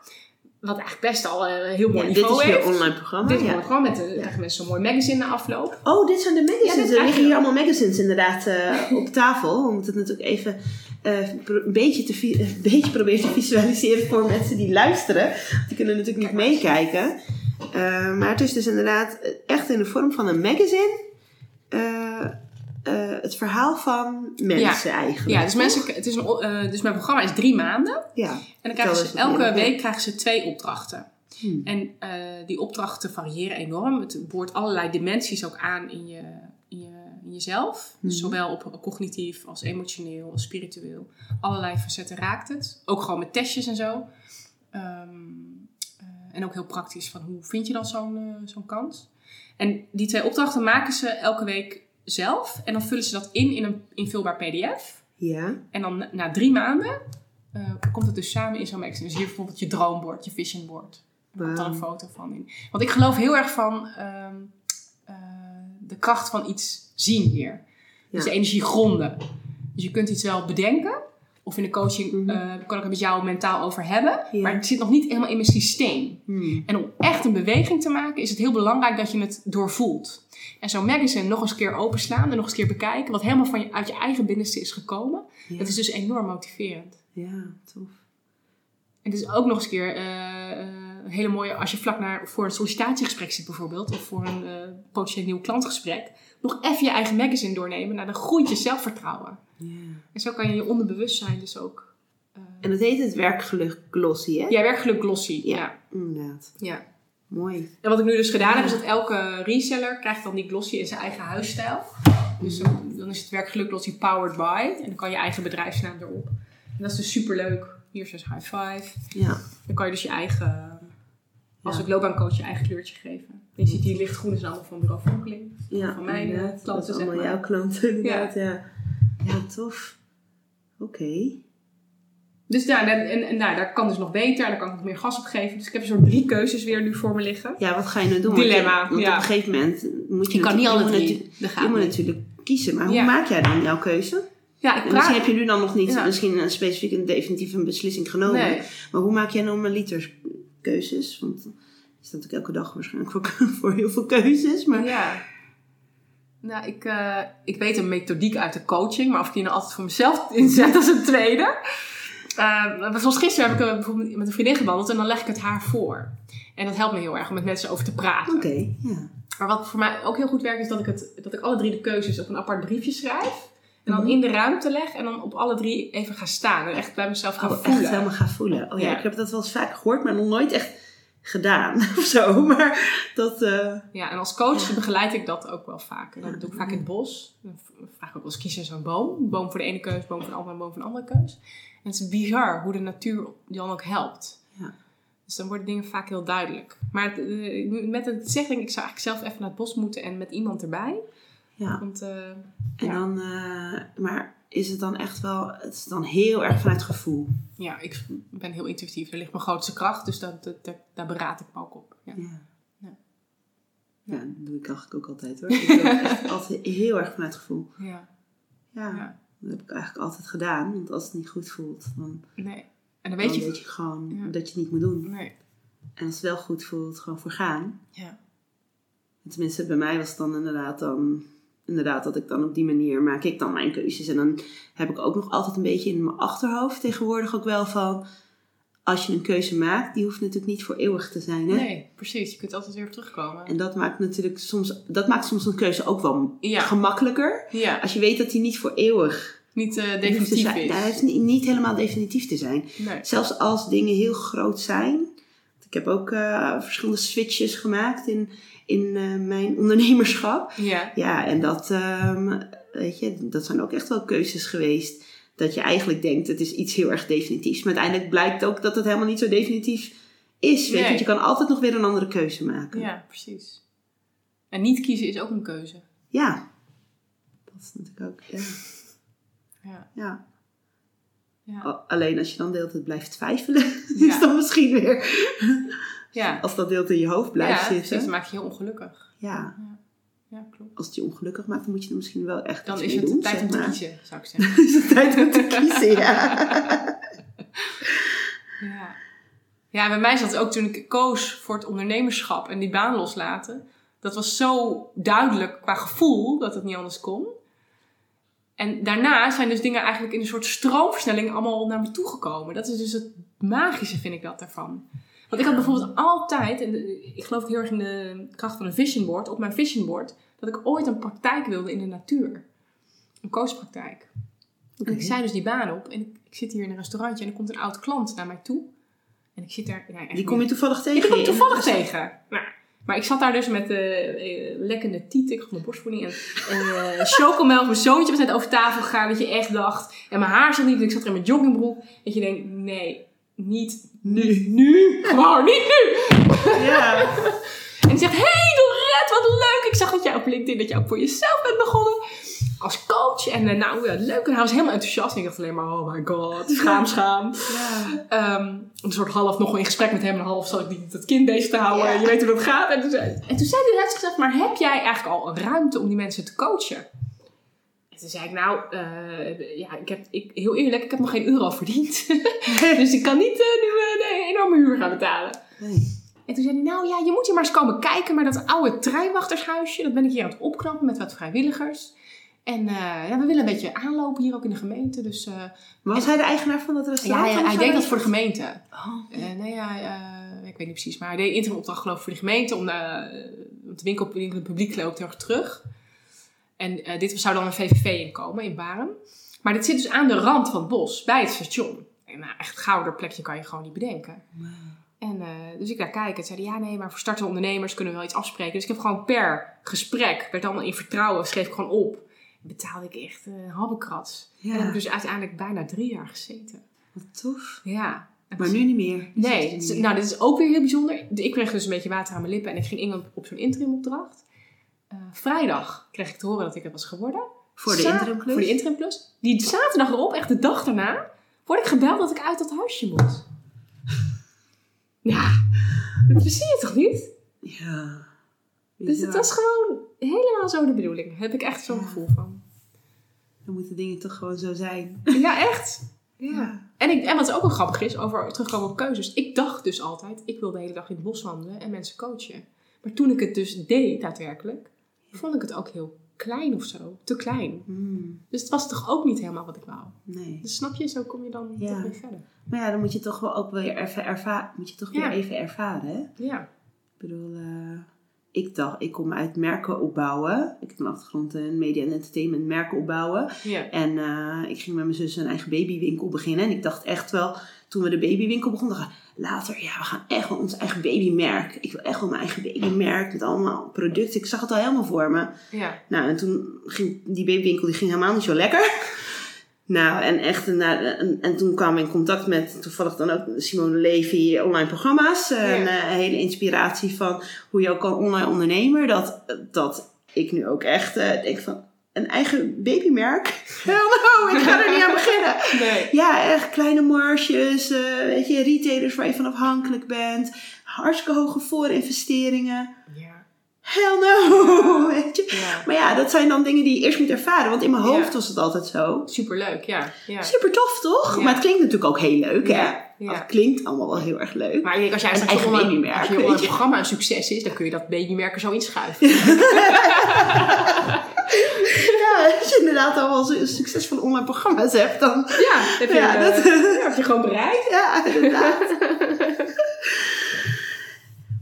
Wat eigenlijk best al een heel mooi Ja, dit is je heeft. online programma. Dit is ja. programma met mensen zo'n mooi magazine na afloop. Oh, dit zijn de magazines. Dit er liggen hier allemaal magazines inderdaad eh, op tafel. We moeten het natuurlijk even eh, een, beetje te een beetje proberen te visualiseren voor mensen die luisteren. Die kunnen natuurlijk niet meekijken. Eh, maar het is dus inderdaad echt in de vorm van een magazine. Eh, eh, het verhaal van mensen eigenlijk. Ja, dus, mensen, het is een, eh, dus mijn programma is drie maanden. Ja. En dan krijgen ze, elke ja. week krijgen ze twee opdrachten. Hmm. En die opdrachten variëren enorm. Het boort allerlei dimensies ook aan in, je, in, je, in jezelf. Dus Mhm. zowel op cognitief als emotioneel als spiritueel. Allerlei facetten raakt het. Ook gewoon met testjes en zo. Ehm, eh, en ook heel praktisch van hoe vind je dan zo'n zo'n kans. En die twee opdrachten maken ze elke week zelf. En dan vullen ze dat in in een invulbaar pdf. Ja. En dan na, drie maanden eh, komt het dus samen in zo'n magazine. Dus hier bijvoorbeeld je droombord, je vision board. Er komt dan een foto van in. Want ik geloof heel erg van ehm, eh, de kracht van iets zien weer. Dus Ja. de energie gronden. Dus je kunt iets wel bedenken. Of in de coaching Mhm. eh, kan ik het met jou mentaal over hebben. Maar het zit nog niet helemaal in mijn systeem. Hmm. En om echt een beweging te maken is het heel belangrijk dat je het doorvoelt. En zo'n magazine nog eens een keer openslaan en nog eens een keer bekijken. Wat helemaal van je, uit je eigen binnenste is gekomen. Dat is dus enorm motiverend. ja, tof. En het is ook nog eens een keer eh, eh, een hele mooie, als je vlak naar, voor een sollicitatiegesprek zit bijvoorbeeld, of voor een eh, potentieel nieuw klantgesprek, nog even je eigen magazine doornemen. Nou, dan groeit je zelfvertrouwen. En zo kan je je onderbewustzijn dus ook. eh En dat heet het werkgeluk glossy, hè? ja, werkgeluk glossy. Ja. Ja. Inderdaad. ja. Mooi. En wat ik nu dus gedaan heb, is dat elke reseller krijgt dan die glossy in zijn eigen huisstijl. Dus dan, dan is het werkgeluk glossy powered by. En dan kan je eigen bedrijfsnaam erop. En dat is dus super leuk. Hier is dus high five. Ja. Dan kan je dus je eigen, als ik loopbaancoach, je eigen kleurtje geven. Je ziet hier lichtgroen is allemaal van bureau Vonkeling. Ja, Van mijn, inderdaad. klanten, Dat is zeg allemaal maar. jouw klanten, inderdaad. Ja, ja. tof. Oké. Dus ja, en, en, en nou, daar kan dus nog beter. En daar kan ik nog meer gas op geven. Dus ik heb zo'n drie keuzes weer nu voor me liggen. Ja, wat ga je nou doen? Dilemma, Want, ja. op een gegeven moment moet je, Je kan niet natuurlijk- alle drie. Je moet niet. natuurlijk kiezen. Maar hoe maak jij dan jouw keuze? Ja, ik En misschien praat... heb je nu dan nog niet Ja. misschien een specifiek een definitief een beslissing genomen. Nee. Maar hoe maak jij normaliter keuzes? Want je staat natuurlijk elke dag waarschijnlijk voor, voor heel veel keuzes. Maar Ja. Nou, ik, eh, ik weet een methodiek uit de coaching, maar of ik die nou altijd voor mezelf inzet, is een tweede. Eh, zoals gisteren heb ik eh, bijvoorbeeld met een vriendin gewandeld en dan leg ik het haar voor. En dat helpt me heel erg om met mensen over te praten. oké, ja. Maar wat voor mij ook heel goed werkt, is dat ik, het, dat ik alle drie de keuzes op een apart briefje schrijf. En dan Mhm. in de ruimte leg en dan op alle drie even ga staan. En echt bij mezelf ga Oh, voelen. echt helemaal gaan voelen. Oh ja, Ja. ik heb dat wel eens vaak gehoord, maar nog nooit echt gedaan of zo. Maar dat, eh, Ja, en als coach Ja. begeleid ik dat ook wel vaak. En dat doe ik vaak in het bos. Dan vraag ik ook wel eens kiezen zo'n boom. Een boom voor de ene keus, boom voor de andere, boom voor de andere keus. En het is bizar hoe de natuur dan ook helpt. Ja. Dus dan worden dingen vaak heel duidelijk. Maar eh, met het zeggen, ik zou eigenlijk zelf even naar het bos moeten en met iemand erbij. Ja. Eh, En Ja. dan, eh, maar is het dan echt wel, het is dan heel erg vanuit gevoel. Ja, ik ben heel intuïtief. Daar ligt mijn grootste kracht, dus dat, dat, dat- daar beraad ik me ook op. Ja. Ja. Ja. Dat doe ik eigenlijk ook altijd hoor. Ik doe het echt altijd heel erg vanuit gevoel. Ja. Ja, dat heb ik eigenlijk altijd gedaan. Want als het niet goed voelt, dan, Nee. En dan dan weet je... weet je gewoon dat je het niet moet doen. Nee. En als het wel goed voelt, gewoon voor gaan. Ja. En Tenminste, bij mij was het dan inderdaad dan... Inderdaad, dat ik dan op die manier maak ik dan mijn keuzes. En dan heb ik ook nog altijd een beetje in mijn achterhoofd tegenwoordig ook wel van... Als je een keuze maakt, die hoeft natuurlijk niet voor eeuwig te zijn. Hè? Nee, precies. Je kunt altijd weer terugkomen. En dat maakt natuurlijk soms, dat maakt soms een keuze ook wel Ja. gemakkelijker. Ja, Als je weet dat die niet voor eeuwig niet eh, definitief is. Hij hoeft niet, niet helemaal definitief te zijn. Nee. Zelfs als dingen heel groot zijn. Ik heb ook eh, verschillende switches gemaakt in, in eh, mijn ondernemerschap. Ja. Ja, en dat, ehm, weet je, dat zijn ook echt wel keuzes geweest. Dat je eigenlijk denkt, het is iets heel erg definitiefs. Maar uiteindelijk blijkt ook dat het helemaal niet zo definitief is. Weet Nee. want je kan altijd nog weer een andere keuze maken. ja, precies. En niet kiezen is ook een keuze. Ja. Dat is natuurlijk ook, ja. Ja. ja. Ja. Alleen als je dan de hele tijd blijft twijfelen, Ja. is dan misschien weer... Ja. Als dat deel in je hoofd blijft ja, precies. zitten. Dat maakt je heel ongelukkig. Ja, Ja, klopt. als het je ongelukkig maakt, dan moet je er misschien wel echt Dan is het doen, tijd om te kiezen, zou ik zeggen. is het tijd om te kiezen, ja. Ja. ja, bij mij zat het ook toen ik koos voor het ondernemerschap en die baan loslaten. Dat was zo duidelijk qua gevoel dat het niet anders kon. En daarna zijn dus dingen eigenlijk in een soort stroomversnelling allemaal naar me toegekomen. Dat is dus het magische, vind ik dat daarvan. Want ik had bijvoorbeeld altijd, en ik geloof heel erg in de kracht van een vision board, op mijn vision board, dat ik ooit een praktijk wilde in de natuur. Een coachpraktijk. En ik zei dus die baan op en ik, ik zit hier in een restaurantje en er komt een oud klant naar mij toe. En ik zit daar... Echt Die kom je toevallig ik tegen. kom in- toevallig tegen. Nou, maar ik zat daar dus met eh, lekkende tieten. Ik gaf mijn borstvoeding en, en chocomelk. Mijn zoontje was net over tafel gegaan. Dat je echt dacht. En mijn haar zat niet. En ik zat er in mijn joggingbroek. Dat je denkt, nee, niet nu. Nu. Gewoon niet nu. Ja. En die zegt, hey wat leuk. Ik zag dat jij op LinkedIn, dat je ook voor jezelf bent begonnen. Als coach. En eh, nou, ja, leuk. En hij was helemaal enthousiast. En ik dacht alleen maar, oh my god, schaam, schaam. ja. Ehm, een soort half nog wel in gesprek met hem. En half zat ik die, dat kind bezig te houden. Ja. Je weet hoe dat gaat. En toen, zei, en toen zei hij, hij had gezegd, maar heb jij eigenlijk al een ruimte om die mensen te coachen? En toen zei ik, nou, eh, ja, ik heb, ik, heel eerlijk, ik heb nog geen euro verdiend. dus ik kan niet eh, nu eh, een enorme huur gaan betalen. Nee. En toen zei hij, nou ja, je moet hier maar eens komen kijken. Maar dat oude treinwachtershuisje, dat ben ik hier aan het opknappen met wat vrijwilligers. En eh, ja, we willen een beetje aanlopen hier ook in de gemeente. Dus eh, Was hij de eigenaar van dat ja, restaurant? hij, of hij deed dat voor de gemeente. Oh. Eh, nee, ja, ik weet niet precies. Maar hij deed interim opdracht geloof ik voor de gemeente. Om de winkel, het publiek loopt heel erg terug. En dit zou dan een VVV inkomen in Baren. Maar dit zit dus aan de rand van het bos, bij het station. En nou, echt gouder plekje kan je gewoon niet bedenken. En eh, dus ik daar kijken. En zeiden ja, nee, maar voor startende ondernemers kunnen we wel iets afspreken. Dus ik heb gewoon per gesprek, werd allemaal in vertrouwen, schreef ik gewoon op. Betaalde ik echt een uh, habbekrats. En heb ik dus uiteindelijk bijna drie jaar gezeten. wat tof. Ja. Maar nu niet meer. Nee, niet meer. nou dit is ook weer heel bijzonder. Ik kreeg dus een beetje water aan mijn lippen en ik ging in op zo'n interimopdracht. Eh vrijdag kreeg ik te horen dat ik het was geworden. voor de Za- interimklus? Voor de interimklus. Die zaterdag erop, echt de dag daarna, word ik gebeld dat ik uit dat huisje moet. Ja, dat zie je toch niet? Ja. Dus het was gewoon helemaal zo de bedoeling. Daar heb ik echt zo'n Ja. gevoel van. Dan moeten dingen toch gewoon zo zijn. Ja, echt. Ja. En, ik, en wat ook wel grappig is, over terugkomen op keuzes. Ik dacht dus altijd, ik wil de hele dag in het bos wandelen en mensen coachen. Maar toen ik het dus deed, daadwerkelijk, vond ik het ook heel klein of zo. Te klein. Hmm, Dus het was toch ook niet helemaal wat ik wou. nee. Dus snap je, zo kom je dan Ja. toch weer verder. Maar ja, dan moet je toch wel ook weer even ervaren. Moet je toch weer Ja. even ervaren, hè? Ja. Ik bedoel, eh, ik dacht, ik kom uit merken opbouwen. Ik heb een achtergrond in media en entertainment, merken opbouwen. Ja. En eh, ik ging met mijn zus een eigen babywinkel beginnen. En ik dacht echt wel, toen we de babywinkel begonnen, dacht ik, later, ja, we gaan echt wel ons eigen babymerk. Ik wil echt wel mijn eigen babymerk met allemaal producten. Ik zag het al helemaal voor me. Ja. Nou, en toen ging die babywinkel die ging helemaal niet zo lekker. Nou, en echt, nou, en, en toen kwamen we in contact met toevallig dan ook Simone Levy online programma's. En Ja. eh, een hele inspiratie van hoe je ook kan online ondernemen. Dat, dat ik nu ook echt eh, denk van, een eigen babymerk. Hell no, ik ga er niet aan beginnen. Nee. Ja, echt kleine marges, eh, weet je, retailers waar je van afhankelijk bent. Hartstikke hoge voorinvesteringen. Ja. Hell no, weet je. ja. Maar ja, dat zijn dan dingen die je eerst moet ervaren. Want in mijn hoofd was het altijd zo. Superleuk, ja. ja. Super tof, toch? Maar het klinkt natuurlijk ook heel leuk, hè? Ja. Het klinkt allemaal wel heel erg leuk. Maar als jij Een eigen babymerk, als je je. programma een succes is, dan kun je dat babymerk er zo inschuiven. Ja, als je inderdaad al wel succesvolle online programma's hebt, dan... Ja, heb je, Ja, eh, dat- heb je gewoon bereikt. Ja, inderdaad.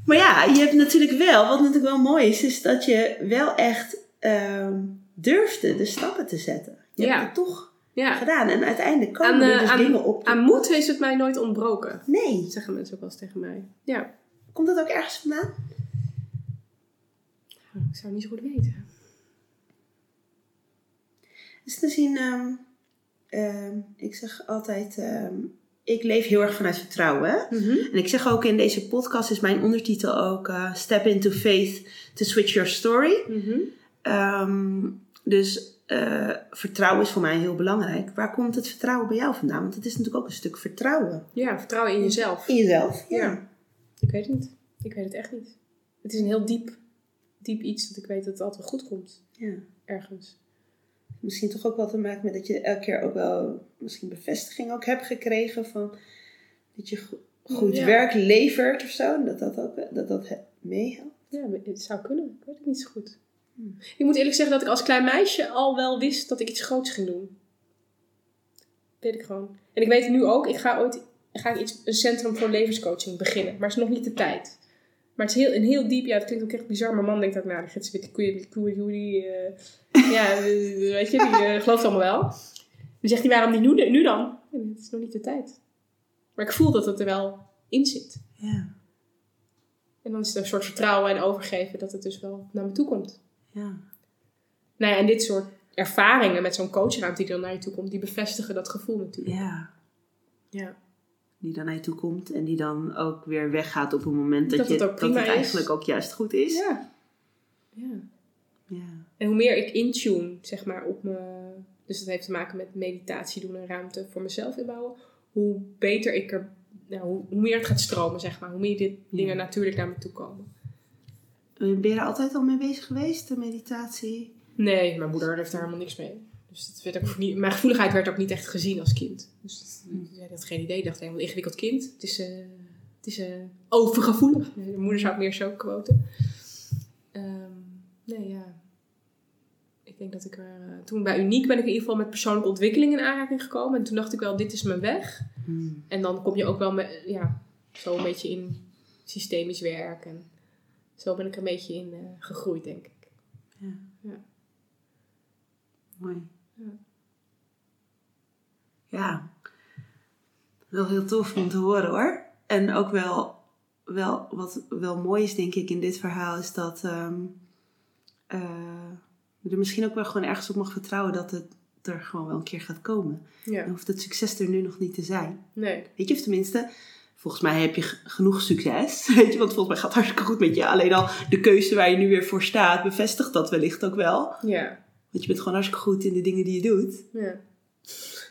maar ja, je hebt natuurlijk wel, wat natuurlijk wel mooi is, is dat je wel echt ehm, durfde de stappen te zetten. Je hebt het toch Ja. gedaan en uiteindelijk komen Aan, er eh, dus aan, dingen op. aan moed is het mij nooit ontbroken. Nee. Zeggen mensen ook wel eens tegen mij. Ja. Komt dat ook ergens vandaan? Ik zou het niet zo goed weten. Dus te zien, ehm, ehm, ik zeg altijd, ehm, ik leef heel erg vanuit vertrouwen. hè? En ik zeg ook in deze podcast, is mijn ondertitel ook eh, Step into Faith to Switch Your Story. Mhm. Dus eh, vertrouwen is voor mij heel belangrijk. Waar komt het vertrouwen bij jou vandaan? Want het is natuurlijk ook een stuk vertrouwen. Ja, vertrouwen in jezelf. In jezelf. Ja. Ja. Ik weet het niet. Ik weet het echt niet. Het is een heel diep, diep iets dat ik weet dat het altijd goed komt. Ja. Ergens. Misschien toch ook wel te maken met dat je elke keer ook wel misschien bevestiging ook hebt gekregen van dat je go- goed Ja. werk levert of zo. Dat dat ook dat dat he- meehelpt. Ja, het zou kunnen. Ik weet het niet zo goed. Hmm. Ik moet eerlijk zeggen dat ik als klein meisje al wel wist dat ik iets groots ging doen. weet ik gewoon. En ik weet het nu ook. Ik ga ooit ga ik iets, een centrum voor levenscoaching beginnen. Maar het is nog niet de tijd. Maar het is heel, een heel diep... Ja, het klinkt ook echt bizar. Mijn man denkt ook, nou, die gids met die koeien, die koeien, die... eh, ja, eh, weet je, die eh, gelooft allemaal wel. Dan zegt hij, waarom niet nu, nu dan? En het is nog niet de tijd. Maar ik voel dat het er wel in zit. Ja. En dan is het een soort vertrouwen en overgeven dat het dus wel naar me toe komt. Ja. Nou ja, en dit soort ervaringen met zo'n coachruimte die dan naar je toe komt, die bevestigen dat gevoel natuurlijk. Ja. Ja. Die dan naar je toe komt en die dan ook weer weggaat op een moment dat, Dat je, het ook dat het is. eigenlijk ook juist goed is. Ja. ja. Ja. En hoe meer ik intune, zeg maar, op me... Dus dat heeft te maken met meditatie doen en ruimte voor mezelf inbouwen. Hoe beter ik er... Nou, hoe, hoe meer het gaat stromen, zeg maar. Hoe meer dit Ja. dingen natuurlijk naar me toe komen. Ben je er altijd al mee bezig geweest, de meditatie? Nee, mijn moeder heeft daar helemaal niks mee. Dus dat werd ook niet, mijn gevoeligheid werd ook niet echt gezien als kind. Dus dat, zij had geen idee. Ik dacht, helemaal ingewikkeld kind. Het is, eh, het is eh, overgevoelig. De moeder zou ik meer zo quoten. Ehm, nee, ja. Ik denk dat ik er... eh, toen bij Uniek ben ik in ieder geval met persoonlijke ontwikkeling in aanraking gekomen. En toen dacht ik wel, dit is mijn weg. Hmm. En dan kom je ook wel met, ja, zo een beetje in systemisch werk. En zo ben ik er een beetje in gegroeid, denk ik. Mooi. Ja. Ja. Wel heel tof om te horen hoor. En ook wel, wel wat wel mooi is denk ik in dit verhaal is dat ehm, eh, je er misschien ook wel gewoon ergens op mag vertrouwen dat het er gewoon wel een keer gaat komen. Ja. Dan hoeft het succes er nu nog niet te zijn. Nee. Weet je, of tenminste, volgens mij heb je genoeg succes. Weet je, want volgens mij gaat het hartstikke goed met je. Alleen al de keuze waar je nu weer voor staat, bevestigt dat wellicht ook wel. Ja. Want je bent gewoon hartstikke goed in de dingen die je doet. Ja.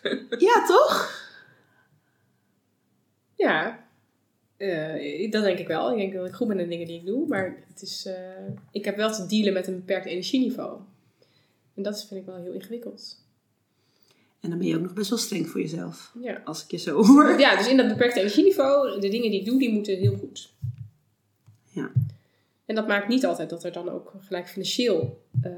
Ja, toch? Ja. Eh, dat denk ik wel. Ik denk dat ik goed ben in de dingen die ik doe. Maar het is, eh, ik heb wel te dealen met een beperkt energieniveau. En dat vind ik wel heel ingewikkeld. En dan ben je ook nog best wel streng voor jezelf. Ja. Als ik je zo hoor. ja, dus in dat beperkte energieniveau, de dingen die ik doe, die moeten heel goed. Ja. En dat maakt niet altijd dat er dan ook gelijk financieel, eh,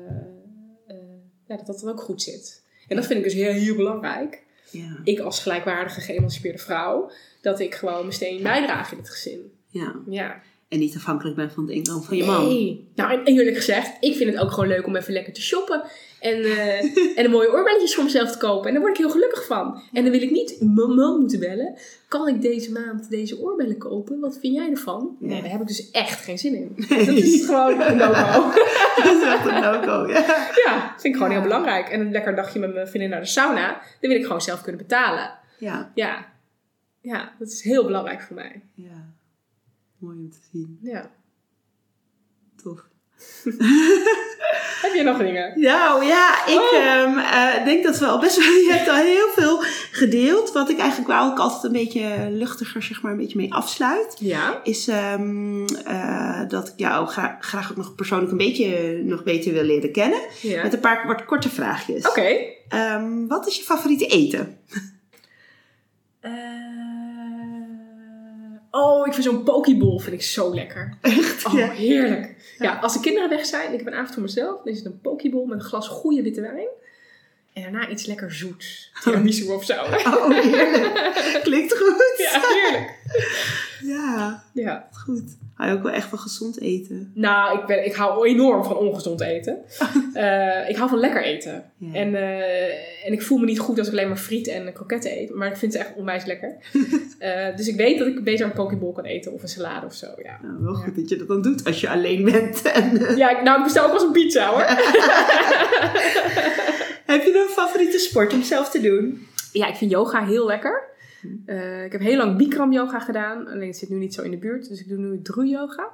ja, dat dat ook goed zit. En dat vind ik dus heel, heel belangrijk. Ja. Ik als gelijkwaardige geëmancipeerde vrouw, dat ik gewoon mijn steen bijdraag in het gezin. ja. Ja. En niet afhankelijk ben van het inkomen van je man. Nee. Nou, en eerlijk gezegd, ik vind het ook gewoon leuk om even lekker te shoppen. En, eh, en een mooie oorbelletjes voor mezelf te kopen. En daar word ik heel gelukkig van. En dan wil ik niet mijn man moeten bellen. Kan ik deze maand deze oorbellen kopen? Wat vind jij ervan? Nee, daar heb ik dus echt geen zin in. Dat is gewoon een no-go. Dat is echt een no-go, ja. Ja, vind ik gewoon Ja. heel belangrijk. En een lekker dagje met mijn vriendin naar de sauna. Dat wil ik gewoon zelf kunnen betalen. Ja. Ja. Ja, dat is heel belangrijk voor mij. Ja. Mooi om te zien. Ja. Tof. Heb je nog dingen? Nou ja, ik Oh. ehm, eh, denk dat we al best wel. Je hebt al heel veel gedeeld. Wat ik eigenlijk wel ook altijd een beetje luchtiger, zeg maar, een beetje mee afsluit. Ja. Is ehm, eh, dat ik jou gra- graag ook nog persoonlijk een beetje nog beter wil leren kennen. ja. Met een paar wat korte vraagjes. Oké. Ehm, wat is je favoriete eten? Eh, oh, ik vind zo'n pokeball vind ik zo lekker. Echt? Oh, Ja. heerlijk. Ja. Ja. als de kinderen weg zijn, ik heb een avond voor mezelf, dan is het een pokeball met een glas goede witte wijn. En daarna iets lekker zoets. Tiramisu of zo. Oh, heerlijk. Klinkt goed. Ja, heerlijk. Ja, Ja. goed. Hou je ook wel echt van gezond eten? Nou, ik, ben, ik hou enorm van ongezond eten. Eh, ik hou van lekker eten. Ja. En, eh, en ik voel me niet goed als ik alleen maar friet en kroketten eet. Maar ik vind ze echt onwijs lekker. Eh, dus ik weet dat ik beter een pokeball kan eten of een salade of zo. Ja, Nou, wel Ja. goed dat je dat dan doet als je alleen bent. En, ja ik- nou, ik bestel ook wel eens een pizza hoor. heb je een favoriete sport om zelf te doen? Ja, ik vind yoga heel lekker. Eh, ik heb heel lang Bikram yoga gedaan. Alleen het zit nu niet zo in de buurt. Dus ik doe nu Dru yoga.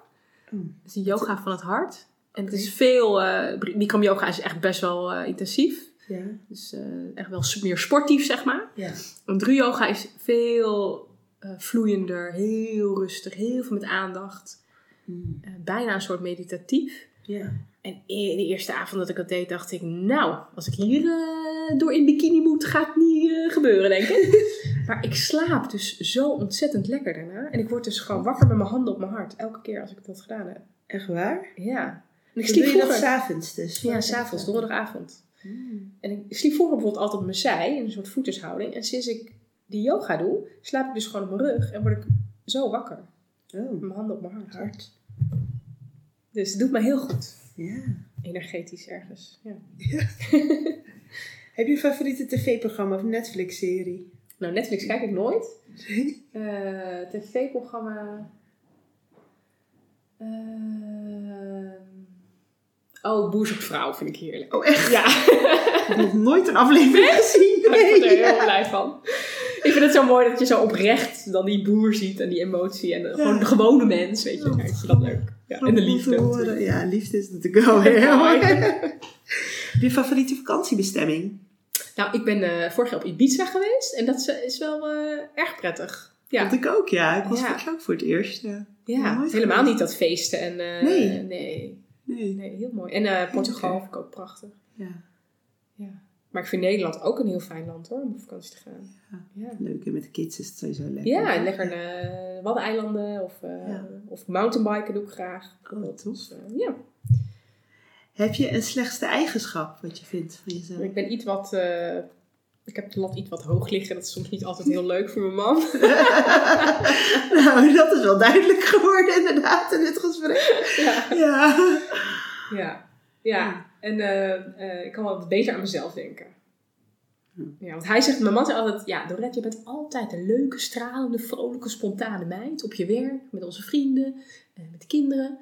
Oh. Dat is een yoga van het hart. En het is veel... eh Bikram yoga is echt best wel eh, intensief. Ja. Dus echt wel meer sportief, zeg maar. Ja. En Dru yoga is veel vloeiender. Heel rustig. Heel veel met aandacht. Eh, bijna een soort meditatief. Ja. En e- de eerste avond dat ik dat deed, dacht ik... Nou, als ik hier eh, door in bikini moet, gaat het niet eh, gebeuren, denk ik. maar ik slaap dus zo ontzettend lekker daarna. En ik word dus gewoon wakker met mijn handen op mijn hart. Elke keer als ik dat gedaan heb. Echt waar? Ja. En ik sliep doe je dat vroeger... s'avonds dus? Ja, s'avonds, donderdagavond. Hmm. En ik sliep vroeger bijvoorbeeld altijd op mijn zij, in een soort voetenshouding. En sinds ik die yoga doe, slaap ik dus gewoon op mijn rug en word ik zo wakker. Oh, Met mijn handen op mijn hart. hard. Dus het doet me heel goed. Ja. Energetisch ergens. Ja. Heb je een favoriete tv-programma of Netflix-serie? Nou, Netflix kijk ik nooit. Nee. Eh, TV-programma. Ehm, oh, vrouw vind ik heerlijk. Oh, echt? Ja, Ik heb nog nooit een aflevering gezien. ik word er heel blij van. Ik vind het zo mooi dat je zo oprecht dan die boer ziet en die emotie en de, gewoon de gewone mens, weet je. Ja, ik vind dat leuk. Ja, en de liefde. Ja, liefde is natuurlijk wel heel. Heb je favoriete vakantiebestemming? Nou, ik ben eh, vorig jaar op Ibiza geweest en dat is, is wel eh, erg prettig. Ja, Dat ik ook, ja. Ik was Ja. vorig ook voor het eerst. Ja. ja helemaal geweest. niet dat feesten en... eh, Nee. nee. Nee. Nee, heel mooi. En eh, Portugal vind ik ook prachtig. Ja. Ja. Maar ik vind Nederland ook een heel fijn land hoor, om op vakantie te gaan. Ja, Leuk. En met de kids is het sowieso lekker. ja en lekker naar de Waddeneilanden of, eh, Ja. of mountainbiken doe ik graag. Oh, tof. Dus, eh, ja, Heb je een slechtste eigenschap wat je vindt van jezelf? ik ben iets wat... eh, ik heb de lat iets wat hoog liggen. Dat is soms niet altijd heel leuk voor mijn man. nou, dat is wel duidelijk geworden inderdaad in dit gesprek. ja. Ja. Ja. ja. En eh, eh, ik kan wel wat beter aan mezelf denken. Hm. Ja, want hij zegt, mijn man zegt altijd, ja Dorette, je bent altijd een leuke, stralende, vrolijke, spontane meid. Op je werk, met onze vrienden, eh, met de kinderen.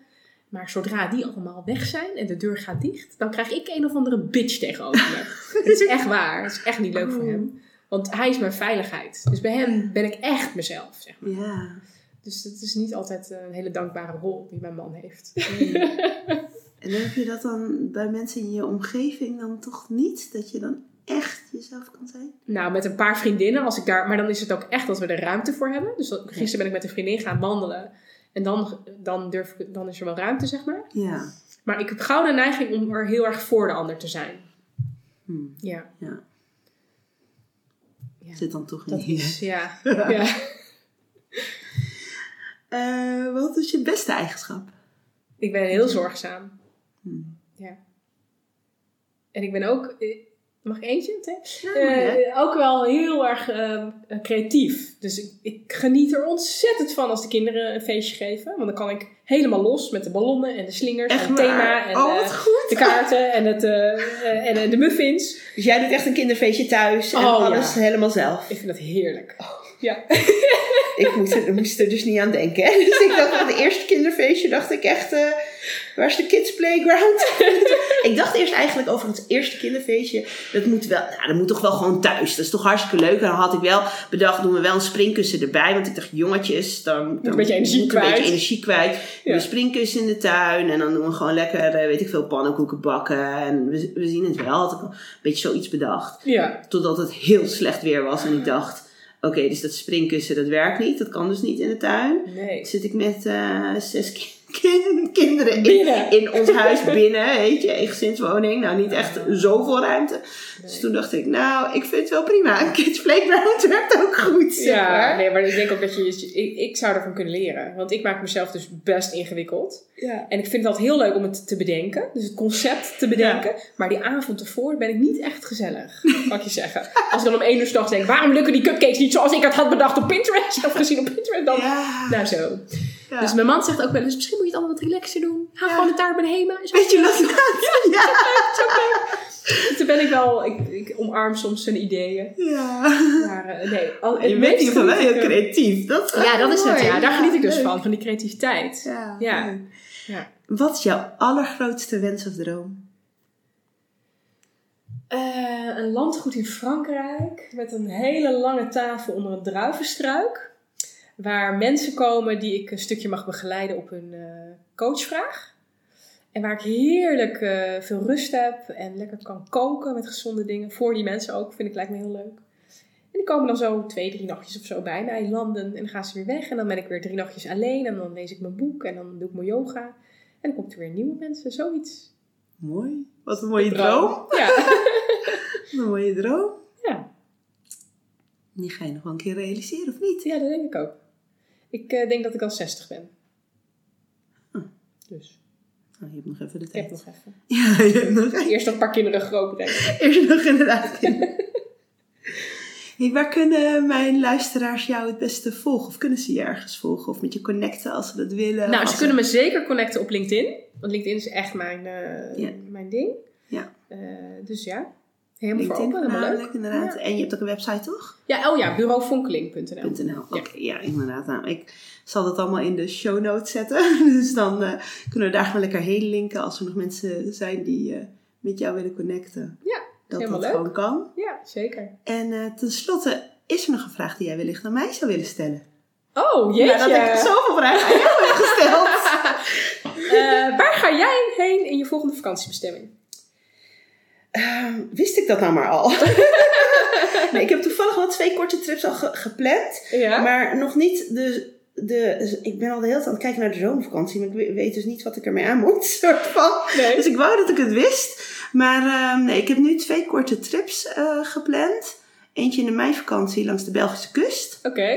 Maar zodra die allemaal weg zijn en de deur gaat dicht, dan krijg ik een of andere bitch tegenover me. Het is echt waar. Het is echt niet leuk voor Oh. hem. Want hij is mijn veiligheid. Dus bij hem ben ik echt mezelf, zeg maar. Ja. Dus het is niet altijd een hele dankbare rol die mijn man heeft. En heb je dat dan bij mensen in je omgeving dan toch niet? Dat je dan echt jezelf kan zijn? Nou, met een paar vriendinnen, als ik daar, maar dan is het ook echt dat we er ruimte voor hebben. Dus dat, gisteren ben ik met een vriendin gaan wandelen. En dan, dan, durf ik, dan is er wel ruimte, zeg maar. Ja. Maar ik heb gauw de neiging om er heel erg voor de ander te zijn. Hm. Ja, Ja. Ja. Zit dan toch niet. is, ja. ja. Eh, wat is je beste eigenschap? Ik ben heel zorgzaam. En ik ben ook, eh, mag ik eentje? Ja? Eh, ook wel heel erg ehm, eh, creatief. Dus ik, ik geniet er ontzettend van als de kinderen een feestje geven. Want dan kan ik helemaal los met de ballonnen en de slingers Echt en het thema en oh, eh, de kaarten en, het, en de muffins. Dus jij doet echt een kinderfeestje thuis en Oh, alles ja. helemaal zelf. Ik vind dat heerlijk. Ja. Ik moest er, moest er dus niet aan denken. Hè? Dus ik dacht, aan het eerste kinderfeestje dacht ik echt... Waar is de kids playground? ik dacht eerst eigenlijk over het eerste kinderfeestje. Dat moet wel, nou, dat moet toch wel gewoon thuis. Dat is toch hartstikke leuk. En dan had ik wel bedacht, doen we wel een springkussen erbij. Want ik dacht, jongetjes, dan, dan een beetje energie moet een kwijt. beetje energie kwijt. Ja. Een springkussen in de tuin. En dan doen we gewoon lekker, eh, weet ik veel, pannenkoeken bakken. En we, we zien het wel. Had ik een beetje zoiets bedacht. Ja. Totdat het heel slecht weer was. En ik dacht, oké, dus dat springkussen, dat werkt niet. Dat kan dus niet in de tuin. Nee. Zit ik met eh, zes ki- kin- kinderen in, in ons huis binnen, weet je, een gezinswoning. Nou, niet echt zoveel ruimte. Dus toen dacht ik, nou, ik vind het wel prima. Een kids playground werkt ook goed, zeg Ja, maar. nee, maar ik denk ook dat je, ik, ik zou ervan kunnen leren. Want ik maak mezelf dus best ingewikkeld. Ja. En ik vind het altijd heel leuk om het te bedenken. Dus het concept te bedenken. Maar die avond ervoor ben ik niet echt gezellig. Kan ik je zeggen. Als ik dan om één uur 's nachts denk, waarom lukken die cupcakes niet zoals ik het had bedacht op Pinterest? Of gezien op Pinterest dan. Ja. Nou zo. Ja. Dus mijn man zegt ook wel eens, misschien moet je het allemaal wat relaxer doen. Ga gewoon de taart bij de Hema. Is Weet je ook- wat laat? Ja. Dus Toen ben ik wel, ik, ik omarm soms zijn ideeën. ja. Maar eh, nee, al, Je bent in ieder geval wel heel creatief. Dat Ja, dat is het. Ja. Daar geniet ik dus leuk. van, van die creativiteit. Ja. Ja. leuk. Ja. Wat is jouw allergrootste wens of droom? Eh, een landgoed in Frankrijk met een hele lange tafel onder een druivenstruik. Waar mensen komen die ik een stukje mag begeleiden op hun eh, coachvraag. En waar ik heerlijk eh, veel rust heb en lekker kan koken met gezonde dingen. Voor die mensen ook, vind ik lijkt me heel leuk. En die komen dan zo twee, drie nachtjes of zo bij mij landen. En dan gaan ze weer weg. En dan ben ik weer drie nachtjes alleen. En dan lees ik mijn boek. En dan doe ik mijn yoga. En dan komt er weer nieuwe mensen. Zoiets. Mooi. Wat een mooie droom. Ja. Wat een mooie droom. ja. Die ga je nog wel een keer realiseren, of niet? Ja, dat denk ik ook. Ik eh, denk dat ik al 60 ben. Hm. Dus Nou, je hebt nog even de ik tijd. heb nog even. Ja, je hebt nog even. Eerst nog een paar kinderen groot brengen. Eerst nog inderdaad. hey, waar kunnen mijn luisteraars jou het beste volgen? Of kunnen ze je ergens volgen? Of met je connecten als ze dat willen? Nou, ze kunnen me zeker connecten op LinkedIn. Want LinkedIn is echt mijn, eh, mijn ding. Ja. Eh, dus ja, helemaal voor LinkedIn open. Helemaal leuk. inderdaad. Ja. En je hebt ook een website, toch? Ja, oh ja, bureauvonkeling.nl. .nl. Oké, ja. inderdaad. Nou, ik zal dat allemaal in de show notes zetten. Dus dan eh, kunnen we daar gewoon lekker heen linken als er nog mensen zijn die eh, met jou willen connecten. Ja, dat helemaal dat leuk. gewoon kan. Ja, zeker. En eh tenslotte, is er nog een vraag die jij wellicht aan mij zou willen stellen? Oh, jeetje. Ja, dat ik zoveel vragen aan jou heb gesteld. Waar ga jij heen in je volgende vakantiebestemming? Ehm, wist ik dat nou maar al? nee, ik heb toevallig wel twee korte trips al ge- gepland. Ja. Maar nog niet de, de... dus Ik ben al de hele tijd aan het kijken naar de zomervakantie. Maar ik we- weet dus niet wat ik ermee aan moet. Soort van. nee. Dus ik wou dat ik het wist. Maar ehm, nee, ik heb nu twee korte trips eh, gepland. Eentje in de meivakantie langs de Belgische kust. Oké.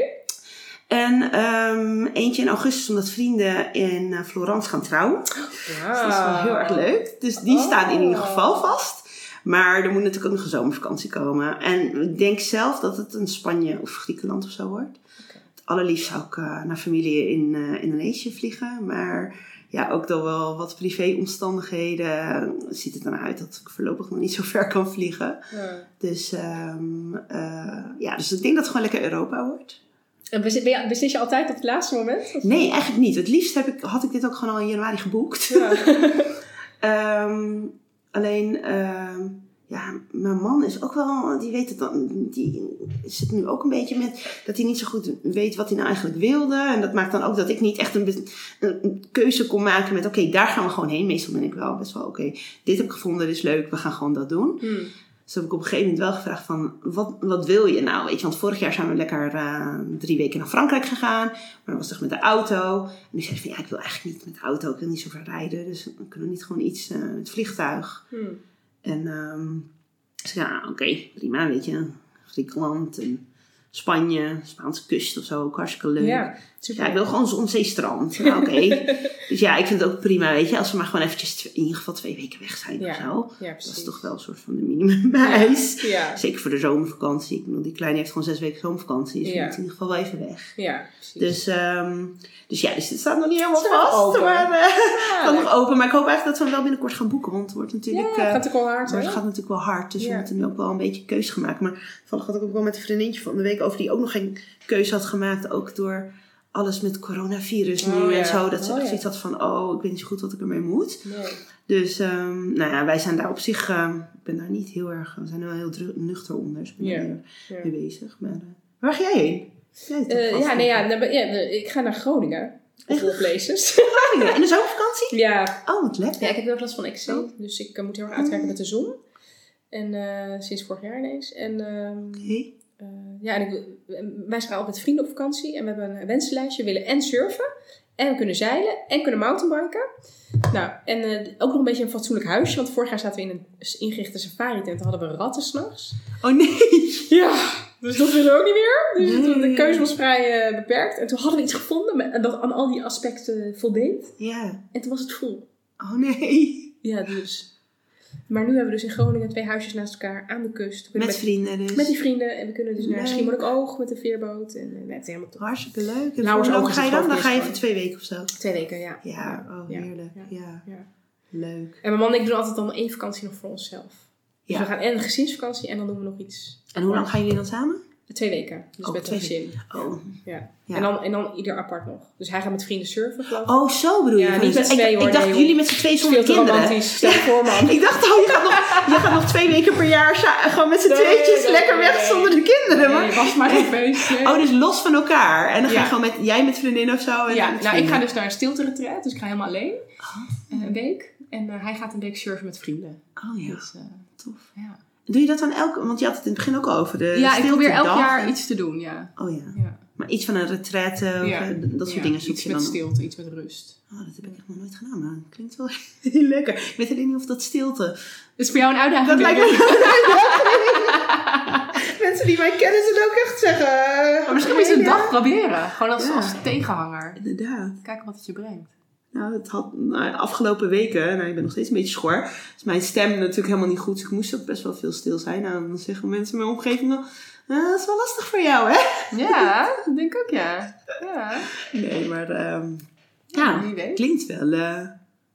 En ehm, eentje in augustus omdat vrienden in eh, Florence gaan trouwen. Dus dat is wel heel erg leuk. Dus die staan in ieder geval vast. Maar er moet natuurlijk ook nog een zomervakantie komen. En ik denk zelf dat het een Spanje of Griekenland of zo wordt. Het allerliefst zou ik eh, naar familie in eh, Indonesië vliegen. Maar ja, ook door wel wat privéomstandigheden eh, ziet het ernaar uit dat ik voorlopig nog niet zo ver kan vliegen. Ja. Dus, ehm, eh, ja, dus ik denk dat het gewoon lekker Europa wordt. En beslis, je- altijd op het laatste moment? Of- Nee, eigenlijk niet. Het liefst heb ik, had ik dit ook gewoon al in januari geboekt. Ja. Ehm, alleen, ehm, ja, mijn man is ook wel, die weet het dan, die zit nu ook een beetje met dat hij niet zo goed weet wat hij nou eigenlijk wilde. En dat maakt dan ook dat ik niet echt een, een keuze kon maken met, oké, daar gaan we gewoon heen. Meestal ben ik wel best wel, oké, dit heb ik gevonden, dit is leuk, we gaan gewoon dat doen. Hmm. Dus heb ik op een gegeven moment wel gevraagd van, wat, wat wil je nou? Weet je, want vorig jaar zijn we lekker eh, drie weken naar Frankrijk gegaan. Maar dat was toch met de auto. En nu zei ik van, ja, ik wil eigenlijk niet met de auto. Ik wil niet zo ver rijden. Dus dan kunnen we niet gewoon iets eh, met het vliegtuig. Hmm. En ehm dus ja, oké, prima, weet je. Griekenland en Spanje, Spaanse kust of zo, ook hartstikke leuk. Ja, super. Ja, ik wil gewoon zon, zee, strand. Nou, Oké. dus ja, ik vind het ook prima, weet je. Als we maar gewoon eventjes in ieder geval twee weken weg zijn Ja. of zo. Ja. Dat is toch wel een soort van de minimumeis. Ja, Zeker voor de zomervakantie. Ik bedoel, die kleine heeft gewoon zes weken zomervakantie. Dus we moeten in ieder geval wel even weg. ja, precies. Dus, ehm, dus ja, dus het staat nog niet helemaal Het vast. open. Maar het ja, staat nog open. Maar ik hoop eigenlijk dat we hem wel binnenkort gaan boeken. Want het wordt natuurlijk... ja, eh, gaat ook wel hard, het gaat natuurlijk wel hard. Dus we moeten nu ook wel een beetje keuze gaan maken. Maar toevallig had ik ook wel met een vriendinnetje van de week over die ook nog geen keuze had gemaakt. Ook door alles met coronavirus nu Oh, ja. en zo. Dat ze Oh, echt ja. zoiets had van, oh, ik weet niet zo goed wat ik ermee moet. Nee. Dus, ehm, nou ja, wij zijn daar op zich, ehm, ik ben daar niet heel erg, we zijn er wel heel nuchter onder. Dus ben Ja. erg mee bezig. Maar, eh, waar ga jij heen? Jij Eh, ja, nee, ja, nou, ja, ik ga naar Groningen. All places. Groningen, in de zomervakantie? ja. Oh, wat lekker. ja, ik heb heel erg last van eczeem. Dus ik eh, moet heel erg uitkijken met de zon. En sinds vorig jaar ineens. En ehm. Eh, ja, en ik, wij zijn al met vrienden op vakantie. En we hebben een wensenlijstje. We willen en surfen. En we kunnen zeilen. En kunnen mountainbiken. Nou, en eh, ook nog een beetje een fatsoenlijk huisje. Want vorig jaar zaten we in een ingerichte safari tent. Dan hadden we ratten s'nachts. Oh nee. Ja, dus dat willen we ook niet meer. Dus Nee. de keuze was vrij eh, beperkt. En toen hadden we iets gevonden dat aan al die aspecten voldeed. Ja. En toen was het vol. Oh nee. Ja, dus. Maar nu hebben we dus in Groningen twee huisjes naast elkaar aan de kust. Kunnen Met vrienden dus. met die vrienden. En we kunnen dus naar. Schiermonnikoog met de veerboot. En eh, het is helemaal top. Hartstikke leuk. En Nou, ook een ga je dan? Dan ga je voor twee weken of zo. Twee weken, ja. Ja, oh heerlijk. Ja. Ja. Ja. Leuk. En mijn man en ik doen altijd dan één vakantie nog voor onszelf. Dus Ja. we gaan en een gezinsvakantie en dan doen we nog iets. En hoe lang gaan jullie dan samen? Twee weken. Dus Oh, met een gezin. Oh. Ja. Ja. En, dan, en dan ieder apart nog. Dus hij gaat met vrienden surfen, geloof ik. Oh, zo bedoel je? Ja, niet met ik, twee, ik hoor, dacht nee, jullie met z'n twee zonder kinderen. romantisch. Stel voor, man. Ik dacht al, je gaat nog, je gaat nog twee weken per jaar gewoon met z'n Nee, tweetjes nee, lekker nee, weg nee. zonder de kinderen. Nee, Maar... was maar geen feest. nee. Oh, dus los van elkaar. En dan ga je Ja. gewoon met, jij met vriendin of zo. En ja, nou, ik ga dus naar een stilte Dus ik ga helemaal alleen. Oh. eh, een week. En eh, hij gaat een week surfen met vrienden. Oh ja, Dus, eh, tof. ja. Doe je dat dan elke... Want je had het in het begin ook over de ja, ik probeer elk stiltedag. jaar iets te doen, ja. Oh ja. ja. Maar iets van een retraite Ja. dat soort Ja, dingen zoek iets je met dan. stilte, iets met rust. Oh, dat heb ik echt nog nooit gedaan, maar klinkt wel heel lekker. Ik weet alleen niet of dat stilte... Is voor jou een uitdaging? Dat lijkt denk ik? me... Mensen die mij kennen zullen ook echt zeggen... Maar misschien moet je een dag proberen. Gewoon als, als tegenhanger. Inderdaad. Kijken wat het je brengt. Nou, het had nou, de afgelopen weken, nou, ik ben nog steeds een beetje schor. Dus mijn stem natuurlijk helemaal niet goed. Dus ik moest ook best wel veel stil zijn. Nou, dan zeggen mensen in mijn omgeving dan, "Ah, dat is wel lastig voor jou, hè? Ja, dat denk ik ook, ja. Ja, Nee, maar ehm, ja klinkt wel eh,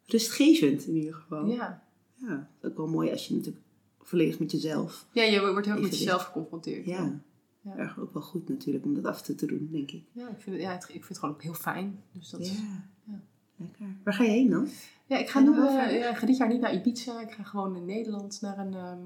rustgevend in ieder geval. Ja. Ja. ook wel mooi als je natuurlijk volledig met jezelf. ja, je wordt heel met jezelf geconfronteerd. Ja, Ja. erg ook wel goed natuurlijk om dat af te doen, denk ik. Ja, ik vind het, ja, het, ik vind het gewoon ook heel fijn. Dus dat ja. Lekker. Waar ga je heen dan? Ja, ik ga, nu, eh, ja, ik ga dit jaar niet naar Ibiza. Ik ga gewoon in Nederland naar een ehm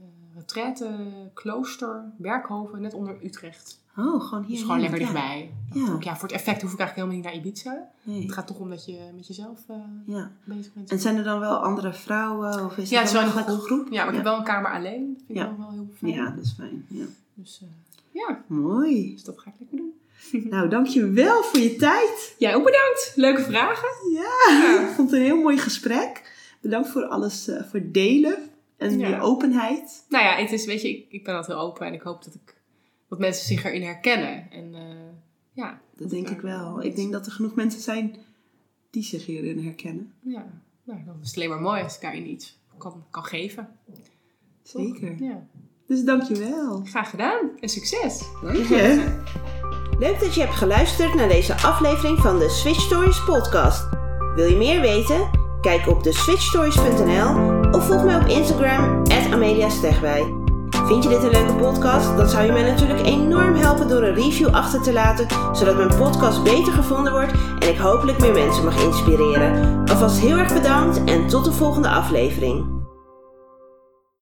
uh, retraite klooster, Berkhoven, net onder Utrecht. Oh, gewoon hier. Dus gewoon lekker dichtbij. Ja. Ook, ja, voor het effect hoef ik eigenlijk helemaal niet naar Ibiza. Nee. Het gaat toch om dat je met jezelf eh, Ja. bezig bent. En zijn er dan wel andere vrouwen? Of is ja, het is wel een gelijk groep. Ja, maar ik heb wel een kamer alleen. Dat vind ik Ja. wel, heel fijn. Ja, dat is fijn. Ja. Dus eh, ja, Mooi. dus dat ga ik lekker doen. Nou, dankjewel voor je tijd. Jij ook bedankt. Leuke vragen. Ja, ik vond het een heel mooi gesprek. Bedankt voor alles, eh, voor het delen en Ja. je openheid. Nou ja, het is, weet je, ik, ik ben altijd heel open en ik hoop dat, ik, dat mensen zich erin herkennen. En eh, ja, Dat denk ik wel. Ik denk dat er genoeg mensen zijn die zich hierin herkennen. ja. Nou, dan is het alleen maar mooi als ik daarin iets kan, kan geven. Zeker. Ja. Dus dankjewel. Graag gedaan en succes. Dank je. Leuk dat je hebt geluisterd naar deze aflevering van de Switch Stories podcast. Wil je meer weten? Kijk op de switchstories.nl of volg mij op Instagram @ameliastegwij. Vind je dit een leuke podcast? Dan zou je mij natuurlijk enorm helpen door een review achter te laten, zodat mijn podcast beter gevonden wordt en ik hopelijk meer mensen mag inspireren. Alvast heel erg bedankt en tot de volgende aflevering.